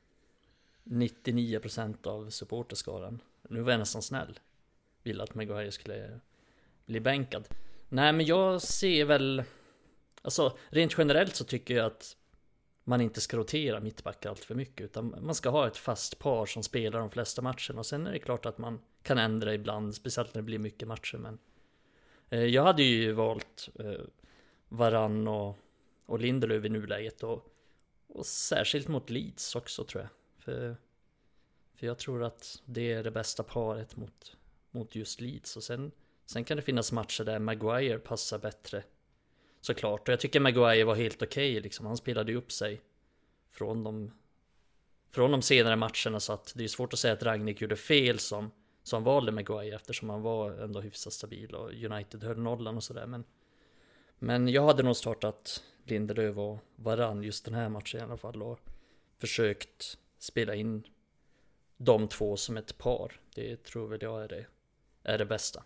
Speaker 3: 99% av supporterskaran, nu var jag nästan snäll, ville att Maguire skulle bli bänkad. Nej men jag ser väl, alltså rent generellt så tycker jag att man inte ska rotera mittbackar allt för mycket utan man ska ha ett fast par som spelar de flesta matcherna och sen är det klart att man kan ändra ibland, speciellt när det blir mycket matcher men eh, jag hade ju valt eh, Varann och, och Lindelöf i nuläget och, och särskilt mot Leeds också tror jag. För, för jag tror att det är det bästa paret mot, mot just Leeds och sen, sen kan det finnas matcher där Maguire passar bättre Såklart, och jag tycker Maguire var helt okej okay, liksom. Han spelade ju upp sig från de från de senare matcherna så att det är svårt att säga att Ragnik gjorde fel som som valde Maguire eftersom han var ändå hyfsat stabil och United höll nollan och sådär men men jag hade nog startat Lindelöf och Varann just den här matchen i alla fall och försökt spela in de två som ett par. Det tror väl jag är det, är det bästa.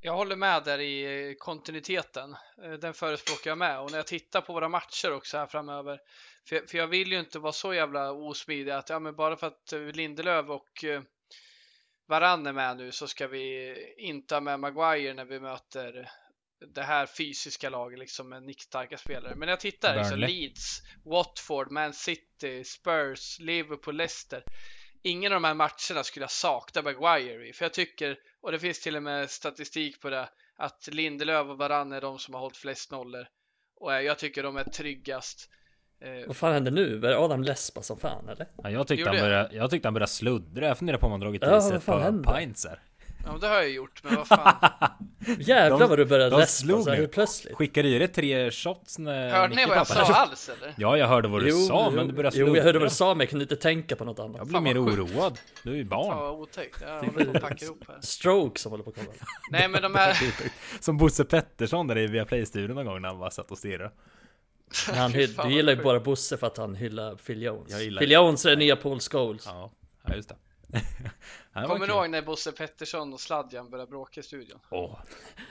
Speaker 2: Jag håller med där i kontinuiteten. Eh, den förespråkar jag med och när jag tittar på våra matcher också här framöver. För, för jag vill ju inte vara så jävla osmidig att ja, men bara för att eh, Lindelöf och eh, Varann är med nu så ska vi inte ha med Maguire när vi möter det här fysiska laget liksom med nickstarka spelare. Men när jag tittar liksom Leeds, Watford, Man City, Spurs, Liverpool, Leicester. Ingen av de här matcherna skulle jag sakna Maguire i, för jag tycker, och det finns till och med statistik på det, att Lindelöf och Varann är de som har hållit flest nollor. Och jag tycker de är tryggast.
Speaker 3: Eh, Vad fan händer nu? Börjar Adam läspa som fan eller?
Speaker 1: Ja, jag, tyckte han började, jag tyckte han började sluddra. Jag funderar på om han dragit i sig ett par pints här.
Speaker 2: Ja, det har jag gjort, men vad fan.
Speaker 3: Jävlar vad du började läspa så här plötsligt.
Speaker 1: Skickade i dig tre shots när
Speaker 2: Hörde ni vad jag sa alls eller?
Speaker 1: Ja, jag hörde vad du jo, sa,
Speaker 3: jo,
Speaker 1: men du började.
Speaker 3: Jo, jag hörde vad du sa, men jag kunde inte tänka på något annat.
Speaker 1: Jag blir mer oroad. Du är ju barn.
Speaker 2: Fan vad otäckt. Jag håller på att packa ihop här.
Speaker 3: Stroke som håller på att komma.
Speaker 2: Nej, men de här...
Speaker 1: som Bosse Pettersson där i Viaplay-studion någon gång när han bara satt och stirrade.
Speaker 3: Han hyll, du gillar ju bara Bosse för att han hyllar Phil Jones. Phil Jones är den nya Paul Scholes.
Speaker 1: Ja, ja just det.
Speaker 2: Kommer du ihåg när Bosse Pettersson och Sladjan började bråka i studion?
Speaker 1: Oh,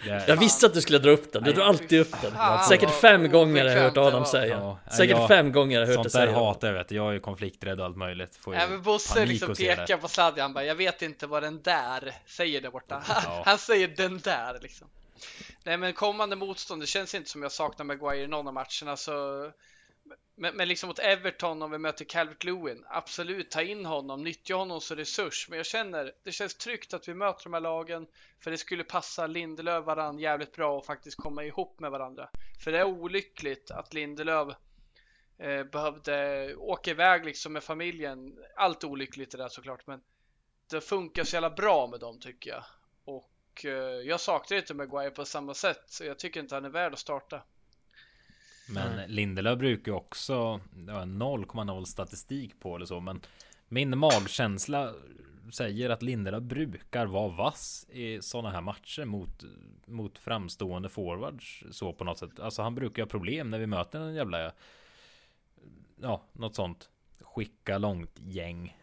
Speaker 3: är... Jag visste att du skulle dra upp den, du drar alltid upp den. Säkert fem gånger har jag hört Adam säga. Ja, Säkert jag, fem gånger har jag hört det säga
Speaker 1: Sånt där hatar jag vet jag är ju konflikträdd och allt möjligt.
Speaker 2: Får ja, men Bosse liksom pekar på Sladjan bara Jag vet inte vad den där säger där borta. Ja. Han säger den där liksom. Nej men kommande motstånd, det känns inte som jag saknar Maguire i någon av matcherna så men, men liksom mot Everton om vi möter Calvert Lewin, absolut ta in honom, nyttja honom som resurs. Men jag känner, det känns tryggt att vi möter de här lagen för det skulle passa Lindelöf varandra jävligt bra och faktiskt komma ihop med varandra. För det är olyckligt att Lindelöf eh, behövde åka iväg liksom med familjen. Allt olyckligt det där såklart, men det funkar så jävla bra med dem tycker jag. Och eh, jag saknar inte Maguire på samma sätt, så jag tycker inte han är värd att starta.
Speaker 1: Men mm. Lindelöf brukar ju också, det var 0,0 statistik på eller så, men min magkänsla säger att Lindelöf brukar vara vass i sådana här matcher mot, mot framstående forwards så på något sätt. Alltså han brukar ha problem när vi möter en jävla, ja, något sånt skicka långt gäng.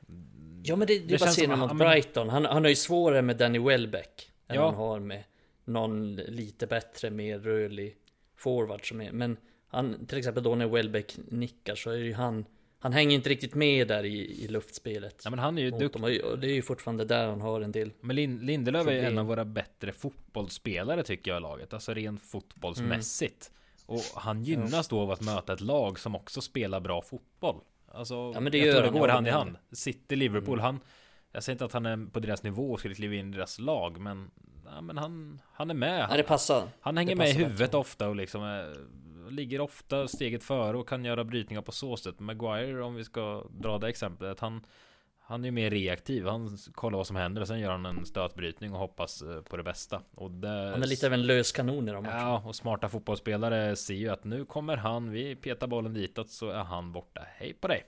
Speaker 3: Ja men det, det, det bara ser mot Brighton. Han, han har ju svårare med Danny Welbeck än ja. han har med någon lite bättre, mer rörlig forward som är. Men han, till exempel då när Welbeck nickar så är ju han Han hänger inte riktigt med där i, i luftspelet.
Speaker 1: Ja men han är ju duktig
Speaker 3: Och det är ju fortfarande där han har en del
Speaker 1: Men Lind, Lindelöf är ju en av våra bättre fotbollsspelare tycker jag i laget. Alltså rent fotbollsmässigt. Mm. Och han gynnas då av att möta ett lag som också spelar bra fotboll. Alltså ja, men det jag tror det går hand i hand. City, Liverpool, mm. han Jag säger inte att han är på deras nivå och skulle kliva in i deras lag men Ja men han Han är med.
Speaker 3: Han, ja, det passar.
Speaker 1: Han hänger med i huvudet bättre. ofta och liksom ligger ofta steget före och kan göra brytningar på så sätt. Maguire, om vi ska dra det exemplet, han han är mer reaktiv. Han kollar vad som händer och sen gör han en stötbrytning och hoppas eh, på det bästa. Och
Speaker 3: det... Han är lite av en lös kanon i de
Speaker 1: matcherna. Ja, och smarta fotbollsspelare ser ju att nu kommer han. Vi petar bollen ditåt så är han borta. Hej på dig!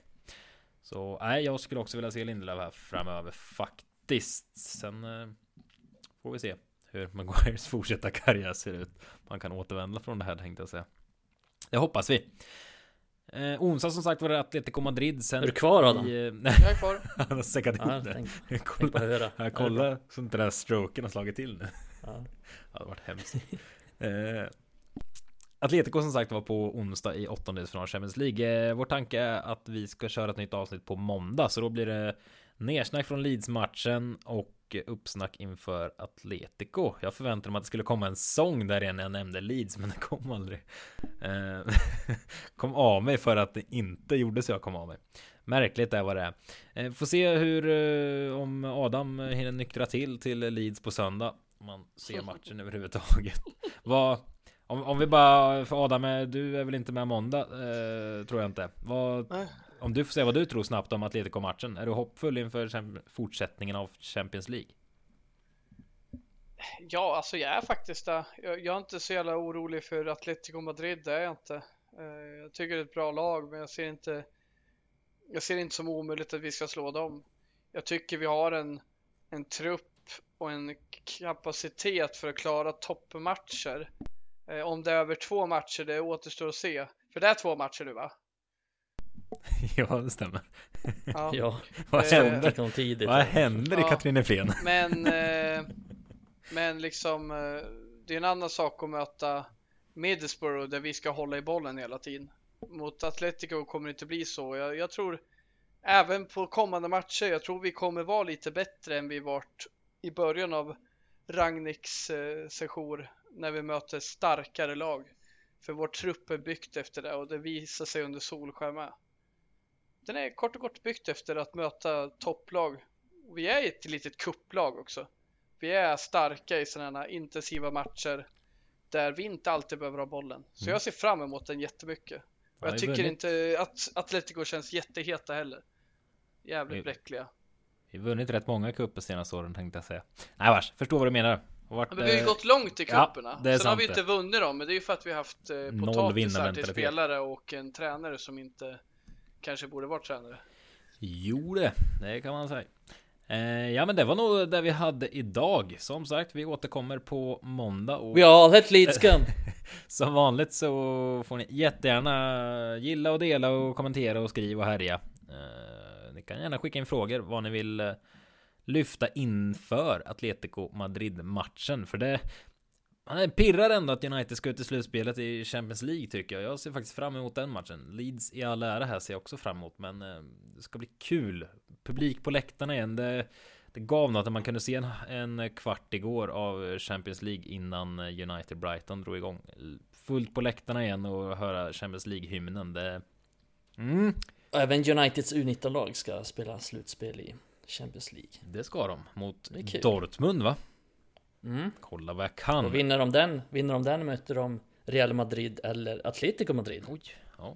Speaker 1: Så nej, jag skulle också vilja se Lindelöf här framöver faktiskt. Sen eh, får vi se hur Maguires fortsatta karriär ser ut. Man kan återvända från det här tänkte jag säga. Det hoppas vi. Eh, onsdag som sagt var det Atletico Madrid sen
Speaker 3: Är du kvar Adam?
Speaker 2: I, eh, jag är kvar
Speaker 1: Han har säckat ihop det tänk, Kolla, höra. Jag kollar så inte den här stroken har slagit till nu ja. Det hade varit hemskt eh, Atletico som sagt var på onsdag i åttondelsfinal Champions League eh, Vår tanke är att vi ska köra ett nytt avsnitt på måndag Så då blir det Nersnack från Leeds-matchen och uppsnack inför Atletico. Jag förväntade mig att det skulle komma en sång där igen när jag nämnde Leeds, men det kom aldrig. Eh, kom av mig för att det inte gjorde så jag kom av mig. Märkligt är vad det är. Eh, får se hur, eh, om Adam hinner nyktra till till Leeds på söndag. Om man ser matchen överhuvudtaget. Vad, om, om vi bara, för Adam, du är väl inte med måndag? Eh, tror jag inte. Vad, om du får säga vad du tror snabbt om Atletico-matchen. Är du hoppfull inför fortsättningen av Champions League?
Speaker 2: Ja, alltså jag är faktiskt det. Jag, jag är inte så jävla orolig för Atletico Madrid, det är jag inte. Eh, jag tycker det är ett bra lag, men jag ser inte jag ser inte som omöjligt att vi ska slå dem. Jag tycker vi har en, en trupp och en kapacitet för att klara toppmatcher. Eh, om det är över två matcher, det återstår att se. För det är två matcher nu va?
Speaker 1: ja, det stämmer.
Speaker 3: Ja. ja. Vad händer, tidigt,
Speaker 1: Vad händer i ja. Katrineflen?
Speaker 2: Men, eh, men liksom, eh, det är en annan sak att möta Middlesbrough där vi ska hålla i bollen hela tiden. Mot Atletico kommer det inte bli så. Jag, jag tror även på kommande matcher, jag tror vi kommer vara lite bättre än vi varit i början av Ragniks eh, session när vi möter starkare lag. För vår trupp är byggt efter det och det visar sig under Solskär med den är kort och kort byggt efter att möta topplag. Vi är ett litet kupplag också. Vi är starka i sådana intensiva matcher där vi inte alltid behöver ha bollen. Så mm. jag ser fram emot den jättemycket. Och jag tycker vunnit. inte att Atletico känns jätteheta heller. Jävligt vi, bräckliga.
Speaker 1: Vi har vunnit rätt många cuper senaste åren tänkte jag säga. Nej vars, förstår vad du menar.
Speaker 2: Varit, men vi har ju gått långt i cuperna. Ja, Sen har vi inte vunnit dem, men det är ju för att vi har haft eh, potatisar till spelare och en tränare som inte kanske borde varit tränare.
Speaker 1: Jo det, det kan man säga. Eh, ja men det var nog det vi hade idag. Som sagt, vi återkommer på måndag. Och...
Speaker 3: We all had Leeds
Speaker 1: Som vanligt så får ni jättegärna gilla och dela och kommentera och skriva och härja. Eh, ni kan gärna skicka in frågor vad ni vill lyfta inför Atletico Madrid matchen. För det han pirrar ändå att United ska ut i slutspelet i Champions League tycker jag. Jag ser faktiskt fram emot den matchen. Leeds i all ära här ser jag också fram emot, men eh, det ska bli kul. Publik på läktarna igen. Det, det gav något att man kunde se en, en kvart igår av Champions League innan United Brighton drog igång. Fullt på läktarna igen och höra Champions League-hymnen. Det...
Speaker 3: Mm. Även Uniteds U19-lag ska spela slutspel i Champions League.
Speaker 1: Det ska de mot Dortmund va?
Speaker 3: Mm.
Speaker 1: Kolla vad jag kan.
Speaker 3: Och vinner de den, vinner de den möter de Real Madrid eller Atletico Madrid.
Speaker 1: Oj, ja,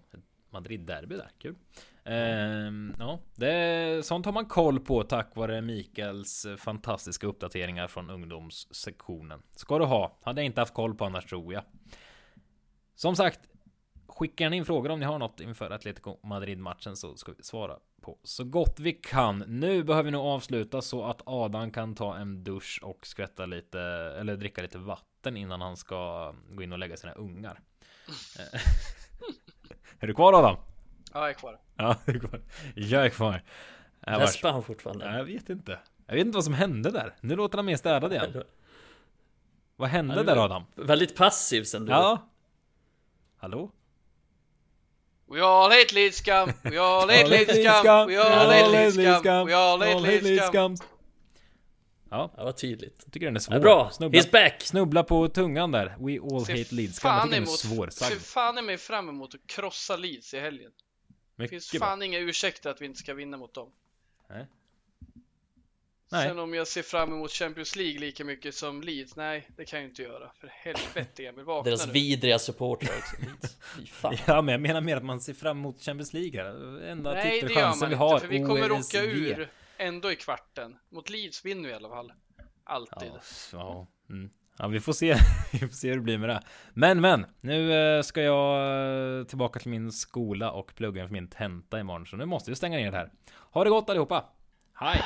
Speaker 1: Madrid-derby där, kul. Ehm, ja, det, sånt har man koll på tack vare Mikaels fantastiska uppdateringar från ungdomssektionen. Ska du ha, hade jag inte haft koll på annars tror jag. Som sagt, skicka gärna in frågor om ni har något inför Atletico Madrid-matchen så ska vi svara på så gott vi kan. Nu behöver vi nog avsluta så att Adam kan ta en dusch och skvätta lite eller dricka lite vatten innan han ska gå in och lägga sina ungar. är du kvar Adam?
Speaker 2: Ja, jag är kvar.
Speaker 1: Ja, jag är kvar. Jag är kvar.
Speaker 3: Läspar han fortfarande?
Speaker 1: Jag vet inte. Jag vet inte vad som hände där. Nu låter han mer städad igen. Vad hände där Adam?
Speaker 3: Väldigt passiv sen du.
Speaker 1: Ja. Hallå?
Speaker 2: We all hate Leeds scum. We all hate Leeds scum. We all hate Leeds scum. We all hate Leeds scum.
Speaker 1: Ja,
Speaker 3: det var tydligt.
Speaker 1: Jag tycker den är svår.
Speaker 3: Ja, bra, snubbla, he's back!
Speaker 1: Snubbla på tungan där. We all Se hate Leeds scum. Jag tycker den är svår.
Speaker 2: Ser fan i mig fram emot att krossa Leeds i helgen. Det finns fan bra. inga ursäkter att vi inte ska vinna mot dem.
Speaker 1: Nej.
Speaker 2: Nej. Sen om jag ser fram emot Champions League lika mycket som Leeds, nej det kan jag inte göra. För helvete Emil, vakna
Speaker 3: Deras
Speaker 2: nu.
Speaker 3: vidriga supportrar också.
Speaker 1: Fan. Ja men jag menar mer att man ser fram emot Champions League här. Enda nej, titelchansen vi har.
Speaker 2: För vi kommer OSG. åka ur. ändå i kvarten. Mot Leeds vinner vi i alla fall. Alltid.
Speaker 1: Ja, ja. Mm. ja vi får se. vi får se hur det blir med det. Men men, nu eh, ska jag eh, tillbaka till min skola och plugga inför min tenta imorgon. Så nu måste vi stänga ner det här. Ha det gott allihopa. Hej!